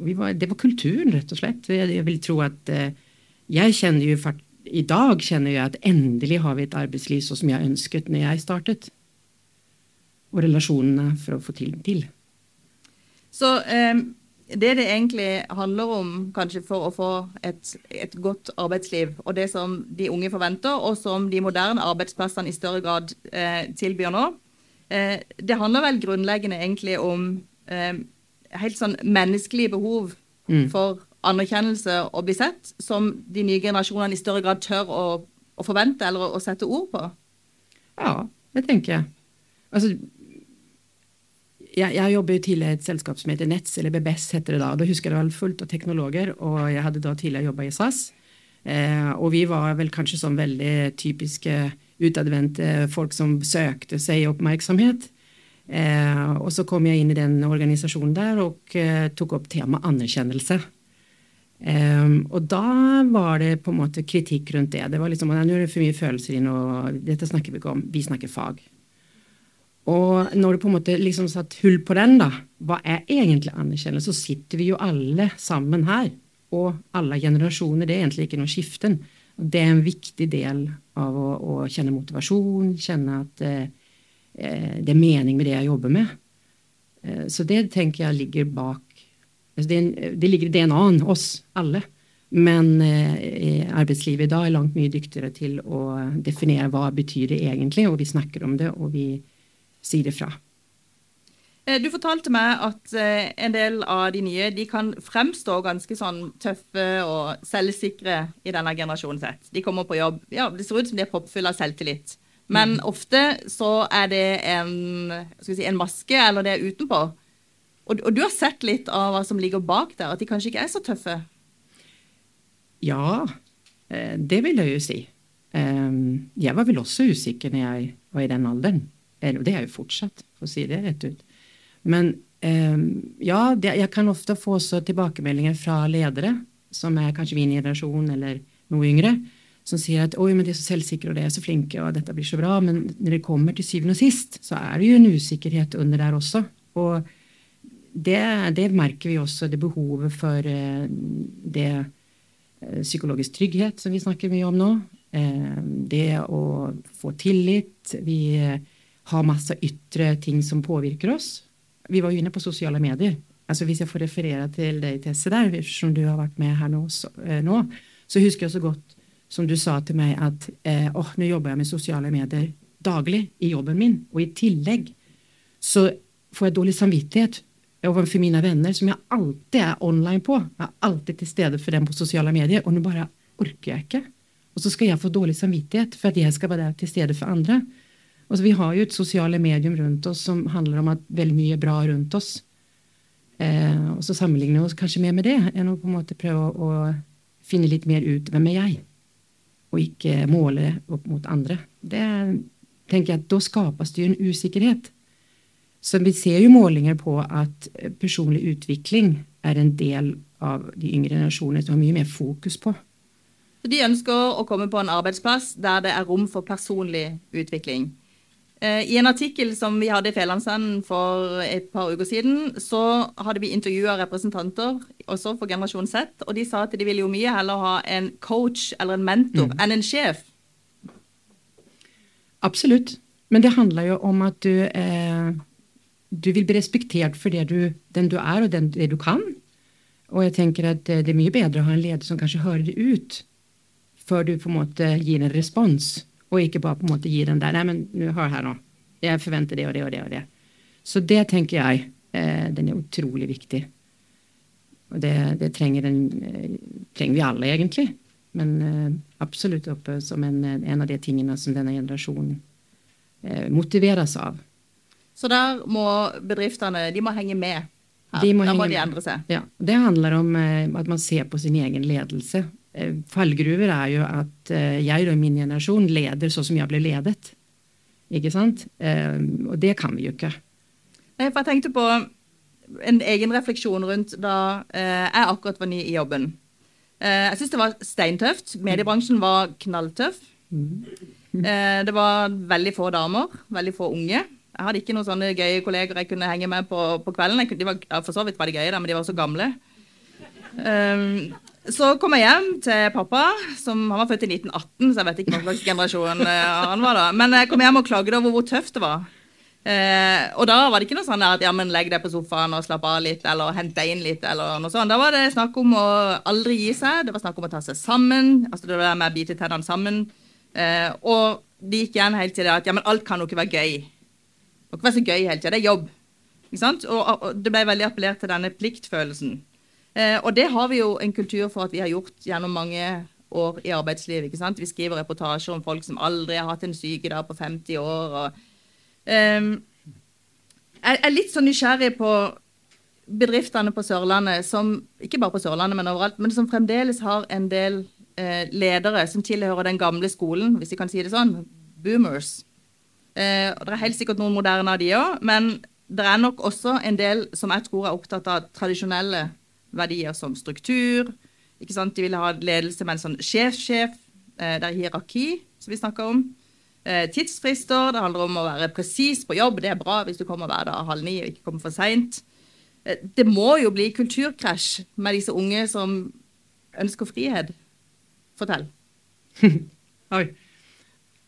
Var, det var kulturen, rett og slett. Jeg, jeg vil tro at eh, Jeg kjenner jo i dag kjenner jeg at endelig har vi et arbeidsliv sånn som jeg ønsket når jeg startet. Og relasjonene for å få til. til. Så eh, det det egentlig handler om kanskje for å få et, et, godt arbeidsliv, og det som de unge forventer, og som de moderne arbeidsplassene i større grad eh, tilbyr nå, eh, det handler vel grunnleggende egentlig om eh, helt sånn menneskelige behov mm. for anerkjennelse og bli sett, som de nye generasjonene i større grad tør å, å forvente eller å, å sette ord på? Ja, det tenker jeg. Altså, jeg, jeg jobber jo tidligere i et selskap som heter Nets, eller BBS heter det da. Da husker jeg det var fullt av teknologer, og jeg hadde da tidligere jobba i SAS. Eh, og vi var vel kanskje sånn veldig typiske utadvendte folk som søkte seg oppmerksomhet. Eh, og så kom jeg inn i den organisasjonen der og eh, tok opp temaet anerkjennelse. Eh, og da var det på en måte kritikk rundt det. Det var liksom, Nå er det for mye følelser inn, og dette snakker vi ikke om. Vi snakker fag. Og når du på en måte liksom satt hull på den, da, hva er egentlig anerkjennelse, så sitter vi jo alle sammen her. Og alle generasjoner. Det er egentlig ikke noe skiften. Det er en viktig del av å, å kjenne motivasjon, kjenne at eh, eh det er mening med det jeg jobber med. Eh, så det tenker jeg ligger bak altså det, det, ligger i DNA-en, oss alle. Men eh, arbeidslivet i dag er langt mye dyktigere til å definere hva betyr det egentlig, og vi snakker om det, og vi si ifra. Eh, du fortalte meg at eh, en del av de nye de kan fremstå ganske sånn tøffe og selvsikre i denne generasjonen sett. De kommer på jobb, ja, det ser ut som de er proppfulle av selvtillit. Men mm. ofte så er det en, si, en, maske, eller det er utenpå. Og, og, du har sett litt av hva som ligger bak der, at de kanskje ikke er så tøffe? Ja, eh, det vil jeg jo si. Jeg var vel også usikker når jeg var i den alderen. Og det er jo fortsatt, for å si det rett ut. Men um, ja, det, jeg kan ofte få også tilbakemeldinger fra ledere, som er kanskje min generasjon eller noe yngre, som sier at oi, men de er så selvsikre og de er så flinke og dette blir så bra. Men når det kommer til syvende og sist, så er det jo en usikkerhet under der også. Og det, det merker vi også, det behovet for uh, det uh, psykologisk trygghet som vi snakker mye om nå. Uh, det å få tillit. Vi har masse ytre ting som påvirker oss. Vi var jo inne på sosiale medier. Altså Hvis jeg får referere til deg, Tesse, der, som du har vært med her nå, så, eh, nå, så husker jeg så godt som du sa til meg at eh, oh, nå jobber jeg med sosiale medier daglig i jobben min, og i tillegg så får jeg dårlig samvittighet overfor mine venner, som jeg alltid er online på. Jeg er alltid til stede for dem på sosiale medier, og nå bare orker jeg ikke. Og så skal jeg få dårlig samvittighet for at jeg skal være der til stede for andre. Altså, vi har jo et sosiale medium rundt oss som handler om at veldig mye er bra rundt oss. Eh, og så sammenligner vi oss kanskje mer med det enn å på en måte prøve å, å finne litt mer ut hvem er jeg, og ikke måle opp mot andre. Det tenker jeg at Da skapes det jo en usikkerhet. Så vi ser jo målinger på at personlig utvikling er en del av de yngre generasjonene som har mye mer fokus på. Så De ønsker å komme på en arbeidsplass der det er rom for personlig utvikling. Eh, I en artikkel som vi hadde i Fælandsenden for et par uker siden, så hadde vi intervjua representanter også for generasjon Z, og de sa at de ville jo mye heller ha en coach eller en mentor mm. enn en sjef. Absolutt. Men det handler jo om at du, eh, du vil bli respektert for det du, den du er, og den, det du kan. Og jeg tenker at det er mye bedre å ha en leder som kanskje hører det ut, før du på en måte gir en respons. Og ikke bare på en måte gi den der Nei, men hør her nå. Jeg forventer det og det og det og det. Så det tenker jeg eh, den er utrolig viktig. Og det, det trenger, den, eh, trenger, vi alle, egentlig. Men eh, absolutt oppe som en, en, av de tingene som denne generasjonen eh, motiveres av. Så der må bedriftene de må henge med. Her. De må der må de endre seg. Ja, Det handler om eh, at man ser på sin egen ledelse. Eh, fallgruver er jo at eh, jeg og min generasjon leder sånn som jeg ble ledet. Ikke sant? Eh, og det kan vi jo ikke. Nei, for jeg tenkte på en egen refleksjon rundt da jeg akkurat var ny i jobben. Jeg syns det var steintøft. Mediebransjen var knalltøff. Eh, det var veldig få damer, veldig få unge. Jeg hadde ikke noen sånne gøye kolleger jeg kunne henge med på, på kvelden. Kunne, de var, for så vidt var de gøye, da, men de var så gamle. Um, så kom jeg hjem til pappa, som han var født i 1918, så jeg vet ikke hva slags generasjon eh, han var da. Men jeg kom hjem og klagde over hvor tøft det var. Eh, og da var det ikke noe sånn at ja, men legg deg på sofaen og slapp av litt, eller hent deg inn litt, eller noe sånt. Da var det snakk om å aldri gi seg, det var snakk om å ta seg sammen, altså det der med å bite tennene sammen. Eh, og det gikk igjen helt til det at ja, men alt kan jo ikke være gøy. Det kan ikke være så gøy hele tida, det er jobb. Ikke sant? Og, og det ble veldig appellert til denne pliktfølelsen. Eh, og det har vi jo en kultur for at vi har gjort gjennom mange år i arbeidslivet. ikke sant? Vi skriver reportasjer om folk som aldri har hatt en sykedag på 50 år. og Ehm, jeg er litt så nysgjerrig på bedriftene på Sørlandet, som ikke bare på Sørlandet, men overalt, men som fremdeles har en del eh, ledere som tilhører den gamle skolen, hvis jeg kan si det sånn. Boomers. Eh, og Det er helt sikkert noen moderne av de òg, men det er nok også en del som jeg tror er opptatt av tradisjonelle verdier som struktur. ikke sant? De vil ha ledelse med en sånn sjef-sjef. Eh, det er hierarki, som vi snakker om. Eh, tidsfrister. Det handler om å være presis på jobb. Det er bra hvis du kommer hver dag halv ni og ikke kommer for seint. Eh, det må jo bli kulturkrasj med disse unge som ønsker frihet. Fortell. Oi.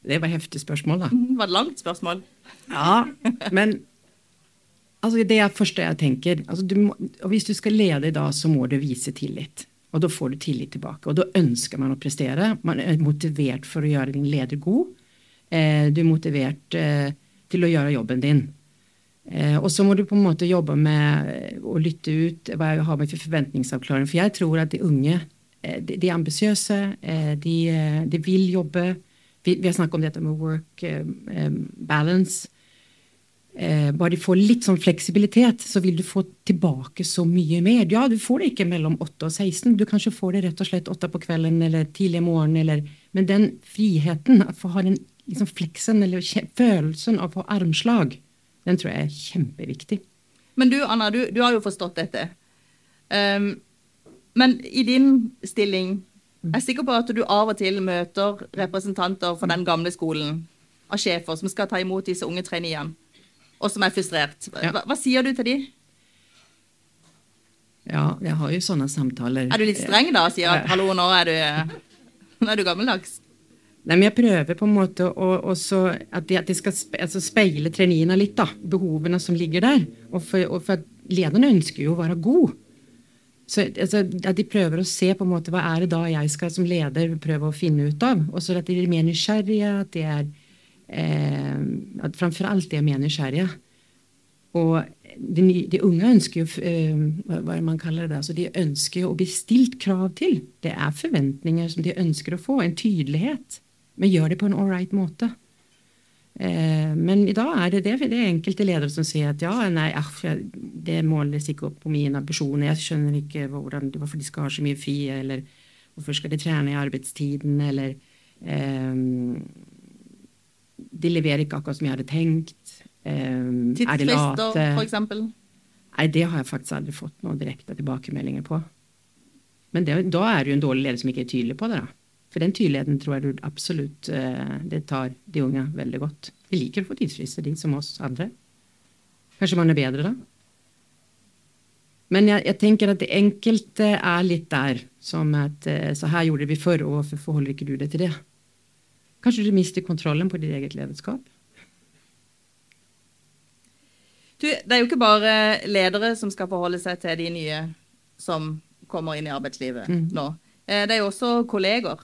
Det var heftig spørsmål, da. Det var et langt spørsmål. Ja, men altså det er første jeg tenker. Altså du må, hvis du skal lede i dag, så må du vise tillit. Og da får du tillit tilbake. Og da ønsker man å prestere. Man er motivert for å gjøre din leder god. Eh, du er motivert eh, til å gjøre jobben din. Eh, og så må du på en måte jobbe med å lytte ut hva jeg har med for forventningsavklaring. For jeg tror at de unge de, de er ambisiøse, de, de vil jobbe. Vi, vi har snakket om dette med work balance. Eh, bare de får litt sånn fleksibilitet, så vil du få tilbake så mye mer. Ja, du får det ikke mellom 8 og 16, du kanskje får det rett og slett 8 på kvelden eller tidlig i morgen. Eller, men den friheten, å få ha den liksom fleksen eller følelsen av å få armslag, den tror jeg er kjempeviktig. Men du, Anna, du, du har jo forstått dette. Um, men i din stilling, jeg er sikker på at du av og til møter representanter for den gamle skolen av sjefer som skal ta imot disse unge traineene, og som er frustrert. Hva, hva sier du til de? Ja, jeg har jo sånne samtaler. Er du litt streng da og sier at hallo, nå er du, nå er du gammeldags? Nei, men jeg prøver på en måte å, også at de, at de skal spe, altså speile treningene litt, da. Behovene som ligger der. Og for, og for at lederne ønsker jo å være god. Så altså, at de prøver å se på en måte hva er det da jeg skal som leder prøve å finne ut av. Og så at de er mer nysgjerrige, at de er eh, Framfor alt det er mer nysgjerrige. Og de, de unge ønsker jo eh, hva man kaller det, altså de ønsker jo å bli stilt krav til. Det er forventninger som de ønsker å få. En tydelighet. Men gjør det på en ålreit måte. Eh, men i dag er det det, det er enkelte ledere som sier at ja, nei, ah, jeg- det måles ikke opp på mine ambisjoner. Jeg skjønner ikke hvordan, hvorfor de skal ha så mye fri, eller hvorfor skal de trene i arbeidstiden, eller eh, De leverer ikke akkurat som jeg hadde tenkt. Um, er de late? for? Nei, det har jeg faktisk aldri fått noen direkte tilbakemeldinger på. Men det, da er jo en dårlig leder som ikke er tydelig på det. da. For den tydeligheten tror jeg du absolutt eh, det tar de unge veldig godt. De liker å få tidsfrister, de som oss andre. Kanskje man er bedre da? Men jeg, jeg tenker at det enkelte er litt der. Som at eh, så her gjorde vi før, og hvorfor forholder ikke du deg til det? Kanskje du mister kontrollen på ditt eget lederskap? Du, det er jo ikke bare ledere som skal forholde seg til de nye som kommer inn i arbeidslivet Mm. nå. Eh, Det er jo også kolleger.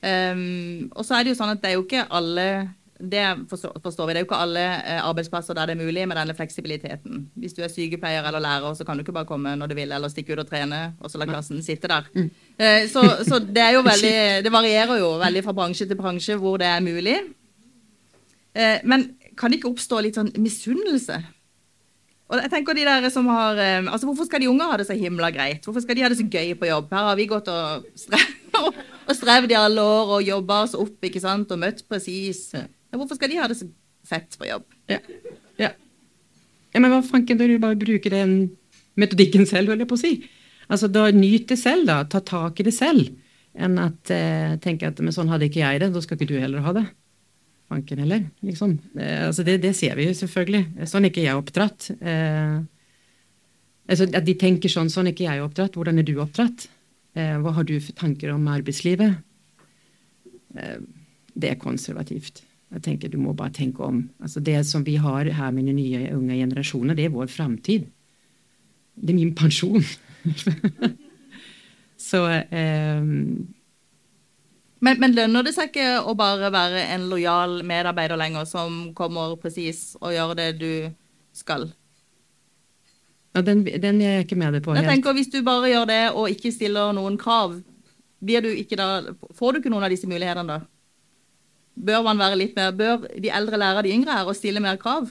Um, og så er det jo sånn at det er jo ikke alle det forstår, forstår vi. Det er jo ikke alle eh, arbeidsplasser der det er mulig med denne fleksibiliteten. Hvis du er sykepleier eller lærer, så kan du ikke bare komme når du vil, eller stikke ut og trene, og så la klassen sitte der. Eh, så, så det veldig Det varierer jo veldig fra bransje til bransje hvor det er mulig. Eh, men kan det ikke oppstå litt sånn misunnelse? Og jeg tenker de der som har, altså Hvorfor skal de unge ha det så himla greit? Hvorfor skal de ha det så gøy på jobb? Her har vi gått og, strev, og strevd i alle år og jobba oss opp ikke sant? og møtt presis. Ja, hvorfor skal de ha det så fett på jobb? Ja. ja. ja men hva fanken, da du bare bruker den metodikken selv, holder jeg på å si. Altså, da Nyt det selv, da. Ta tak i det selv. Enn at eh, tenke at men sånn hadde ikke jeg det, da skal ikke du heller ha det Fanken heller. Liksom. Eh, altså det, det, ser vi jo selvfølgelig. Sånn er ikke jeg oppdratt. Eh, altså at de tenker sånn, sånn er ikke jeg oppdratt. Hvordan er du oppdratt? Eh, hva har du for tanker om arbeidslivet? Eh, det er konservativt. Jeg tenker Du må bare tenke om. Altså det som vi har her med de nye unge generasjoner, det er vår framtid. Det er min pensjon. Så eh, men, men, lønner det seg ikke å bare være en lojal medarbeider lenger, som kommer presis og gjør det du skal? Ja, den, den er jeg ikke med deg på. Jeg helt. tenker Hvis du bare gjør det og ikke stiller noen krav, du da, får du ikke noen av disse mulighetene da? Bør man være litt mer, bør de eldre lære de yngre her å stille mer krav?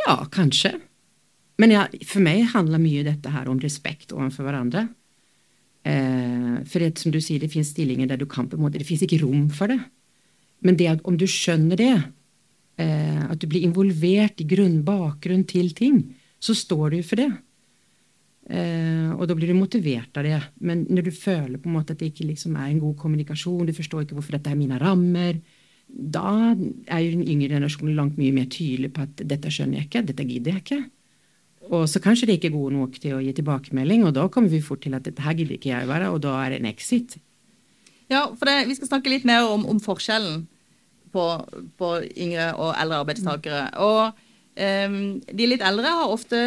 Ja, kanskje. Men ja, for meg handler mye dette her om respekt overfor hverandre. Eh, for det, som du sier, det finnes stillinger der du kan på en måte, det finnes ikke rom for det. Men det at om du skjønner det, eh, at du blir involvert i grunn, bakgrunn til ting, så står du for det. Eh, og da blir du motivert av det. Men når du føler på en måte at det ikke liksom er en god kommunikasjon, du forstår ikke hvorfor dette er mine rammer, da er jo den yngre generasjonen langt mye mer tydelig på at dette skjønner jeg ikke, dette gidder jeg ikke. Og så kanskje de ikke er gode nok til å gi tilbakemelding, og da kommer vi fort til at dette her gidder ikke jeg være, og da er det en exit. Ja, for det, vi skal snakke litt mer om, om forskjellen på, på, yngre og eldre arbeidstakere. Og um, de litt eldre har ofte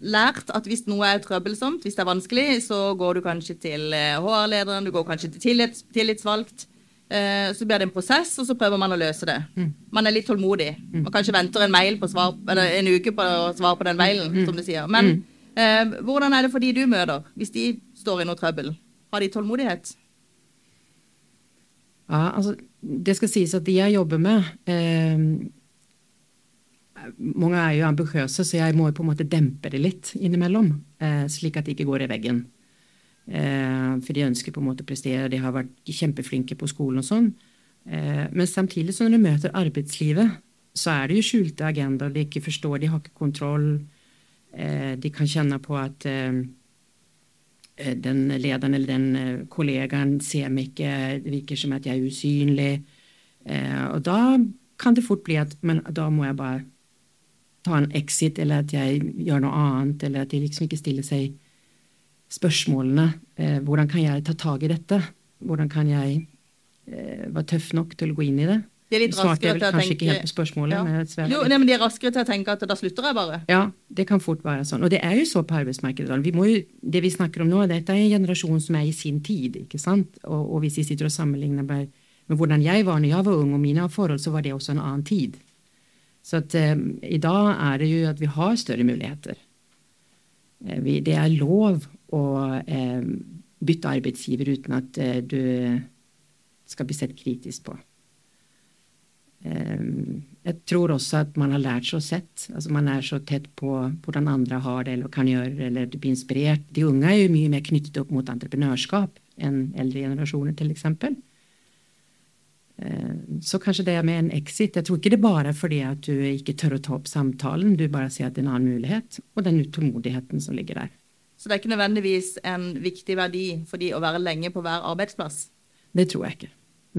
lært at hvis noe er trøbbelsomt, hvis det er vanskelig, så går du kanskje til HR-lederen, du går kanskje til tillits, tillitsvalgt. Eh, så blir det en prosess, og så prøver man å løse det. Mm. Man er litt tålmodig. Man kanskje venter en, mail på svar, eller en uke på å svare på den mailen, mm. som du sier. Men eh, hvordan er det for de du møter, hvis de står i noe trøbbel? Har de tålmodighet? Ja, altså, det skal sies at de jeg jobber med eh, Mange er jo ambisiøse, så jeg må jo på en måte dempe det litt innimellom, eh, slik at de ikke går i veggen. Eh, for de ønsker på en måte å prestere, de har vært kjempeflinke på skolen og sånn. Eh, men samtidig, så når du møter arbeidslivet, så er det jo skjulte agendaer de ikke forstår, de har ikke kontroll. De kan kjenne på at den lederen eller den kollegaen ser meg ikke, det virker som at jeg er usynlig. Og da kan det fort bli at men da må jeg bare ta en exit, eller at jeg gjør noe annet, eller at de liksom ikke stiller seg spørsmålene. Eh, hvordan kan jeg ta tak i dette? Hvordan kan jeg eh, være tøff nok til å gå inn i det? De er litt raskere til å tenke... Ikke helt på spørsmålet, ja. men, jo, nei, men de er raskere til å tenke at da slutter jeg bare. Ja, det kan fort være sånn. Og det er jo så på arbeidsmarkedet. Vi jo, det vi snakker om nå, dette er en generasjon som er i sin tid. ikke sant? Og, og hvis vi sitter og sammenligner med, med, hvordan jeg var når jeg var ung, og mine forhold, så var det også en annen tid. Så at, eh, i dag er det jo at vi har større muligheter. Vi, det er lov å eh, bytte arbeidsgiver uten at eh, du skal bli sett kritisk på. Eh, jeg tror også at man har lært seg å sett. Altså man er så tett på hvordan andre har det eller kan gjøre, eller du blir inspirert. De unge er jo mye mer knyttet opp mot entreprenørskap enn eldre generasjoner, f.eks. Eh, så kanskje det med en exit Jeg tror ikke det bare er fordi at du ikke tør å ta opp samtalen, du bare ser at det er en annen mulighet, og den utålmodigheten som ligger der. Så det er ikke nødvendigvis en viktig verdi for de å være lenge på hver arbeidsplass? Det tror jeg ikke.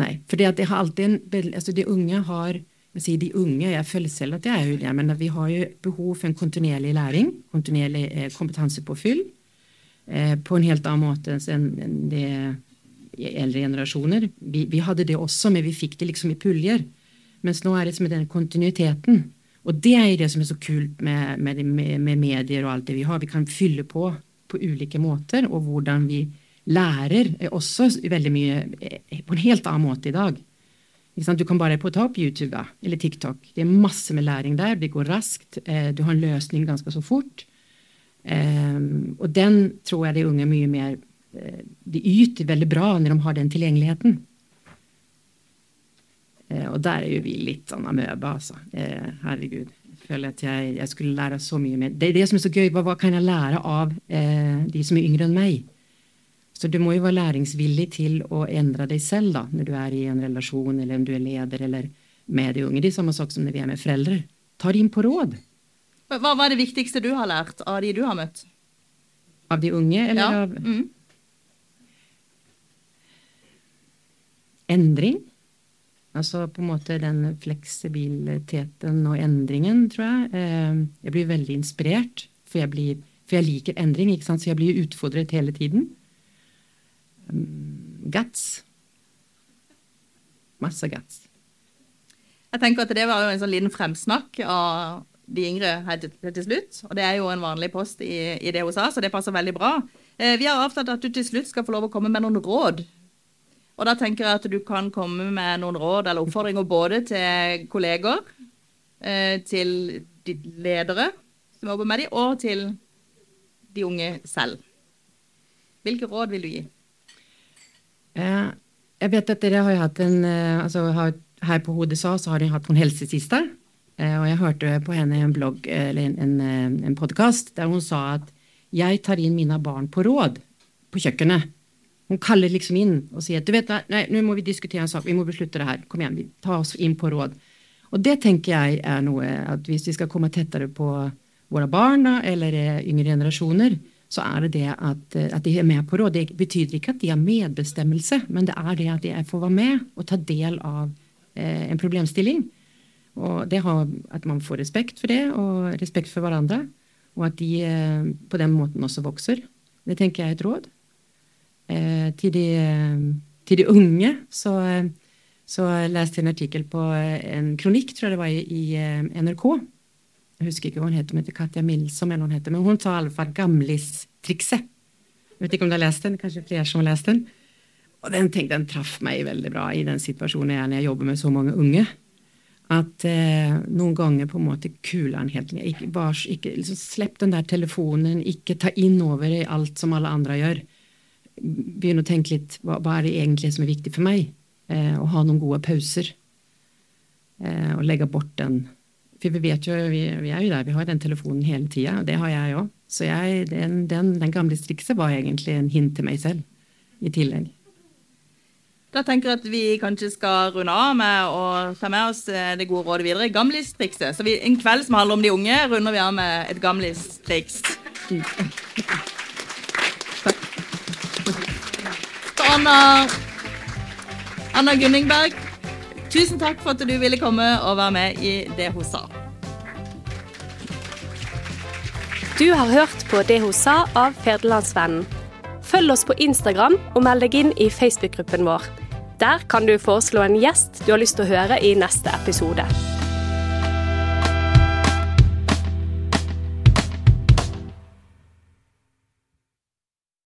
Nei. For det har alltid en, altså de unge har jeg sier de unge, jeg føler selv at jeg er det, men vi har jo behov for en kontinuerlig læring, kontinuerlig eh, kompetansepåfyll, eh, på en helt annen måte enn det eldre generasjoner. Vi, vi, hadde det også, men vi fikk det liksom i puljer. Mens nå er det liksom den kontinuiteten. Og det er det som er så kult med, med, med medier og alt det vi har. Vi kan fylle på på ulike måter, og hvordan vi lærer er også veldig mye eh, på en helt annen måte i dag. Du kan bare ta opp YouTube eller TikTok. Det er masse med læring der. Det går raskt. Eh, du har en løsning ganske så fort. Eh, og den tror jeg de unge mye mer De yter veldig bra når de har den tilgjengeligheten. Og der er jo vi litt sånn amøbe, altså. Herregud. Jeg føler at jeg, jeg, skulle lære så mye mer. Det er det som er så gøy. Hva, hva kan jeg lære av de som er yngre enn meg? Så du må jo være læringsvillig til å endre deg selv da, når du er i en relasjon, eller om du er leder eller med de unge. Det er samme sak som når vi er med foreldre. Ta det inn på råd. Hva var det viktigste du har lært av de du har møtt? Av de unge, eller ja. av mm. Endring. Altså på en måte den fleksibiliteten og endringen, tror jeg. Eh, jeg blir veldig inspirert, for jeg, blir, for jeg liker endring, ikke sant? så jeg blir utfordret hele tiden. Mm, guts. Masse guts. Jeg tenker at Det var jo en sånn liten fremsnakk av de yngre helt til slutt. Og det er jo en vanlig post i, i det hun sa, så det passer veldig bra. Eh, vi har avtalt at du til slutt skal få lov å komme med noen råd. Og da tenker jeg at du kan komme med noen råd eller oppfordringer både til kolleger, eh, til de ledere som jobber med dem, og til de unge selv. Hvilke råd vil du gi? Eh, jeg vet at dere har hatt en eh, altså Her på Hodet sa så har de hatt noen helsesiste. Og jeg hørte på henne i en blogg, eller en, en, en podkast der hun sa at jeg tar inn mine barn på råd på kjøkkenet. Hun kaller liksom inn og sier du vet, nei, nå må vi diskutere en sak, vi må beslutte det her. Kom igjen, vi tar oss inn på råd. Og det tenker jeg er noe at hvis vi skal komme tettere på våre barn eller yngre generasjoner, så er det det at, eh, at, de er med på råd. Det betyr ikke at de har medbestemmelse, men det er det at de får være med og ta del av eh, en problemstilling. Og det har At man får respekt for det, og respekt for hverandre. Og at de eh, på den måten også vokser. Det tenker jeg er et råd. Eh, til, de, til, de, unge så, så leste jeg en artikkel på en kronikk, tror jeg det var, i, NRK jeg husker ikke hva hun heter, hun heter Katja Milsom, eller hun heter, men hun tar i alle fall gamlistrikset. Jeg vet ikke om du har lest den, kanskje flere som har lest den. Og den, tenk, den traff meg veldig bra i den situasjonen jeg er når jeg jobber med så mange unge. At eh, noen ganger på en måte kuler helt ned. Ikke, bare, ikke, liksom, slipp den der telefonen, ikke ta inn over i alt som alle andre gjør. Begynn å tenke litt hva, hva er det egentlig som er viktig for meg? Eh, å ha noen gode pauser. Eh, og legge bort den for vi vet jo, vi, vi, er jo der, vi har den telefonen hele tida, og det har jeg òg. Så jeg, den, den, den, gamle strikset var egentlig en hint til meg selv, i tillegg. Da tenker jeg at vi kanskje skal runde av med å ta med oss eh, det gode rådet videre. Gamlistrikset. Så vi, en kveld som handler om de unge, runder vi av med et gamlistriks. Anna, Anna Gunningberg, Tusen takk for at du ville komme og være med i Det hun sa. Du har hørt på Det hun sa av Ferdelandsvennen. Følg oss på Instagram og meld deg inn i Facebook-gruppen vår. Der kan du foreslå en gjest du har lyst til å høre i neste episode.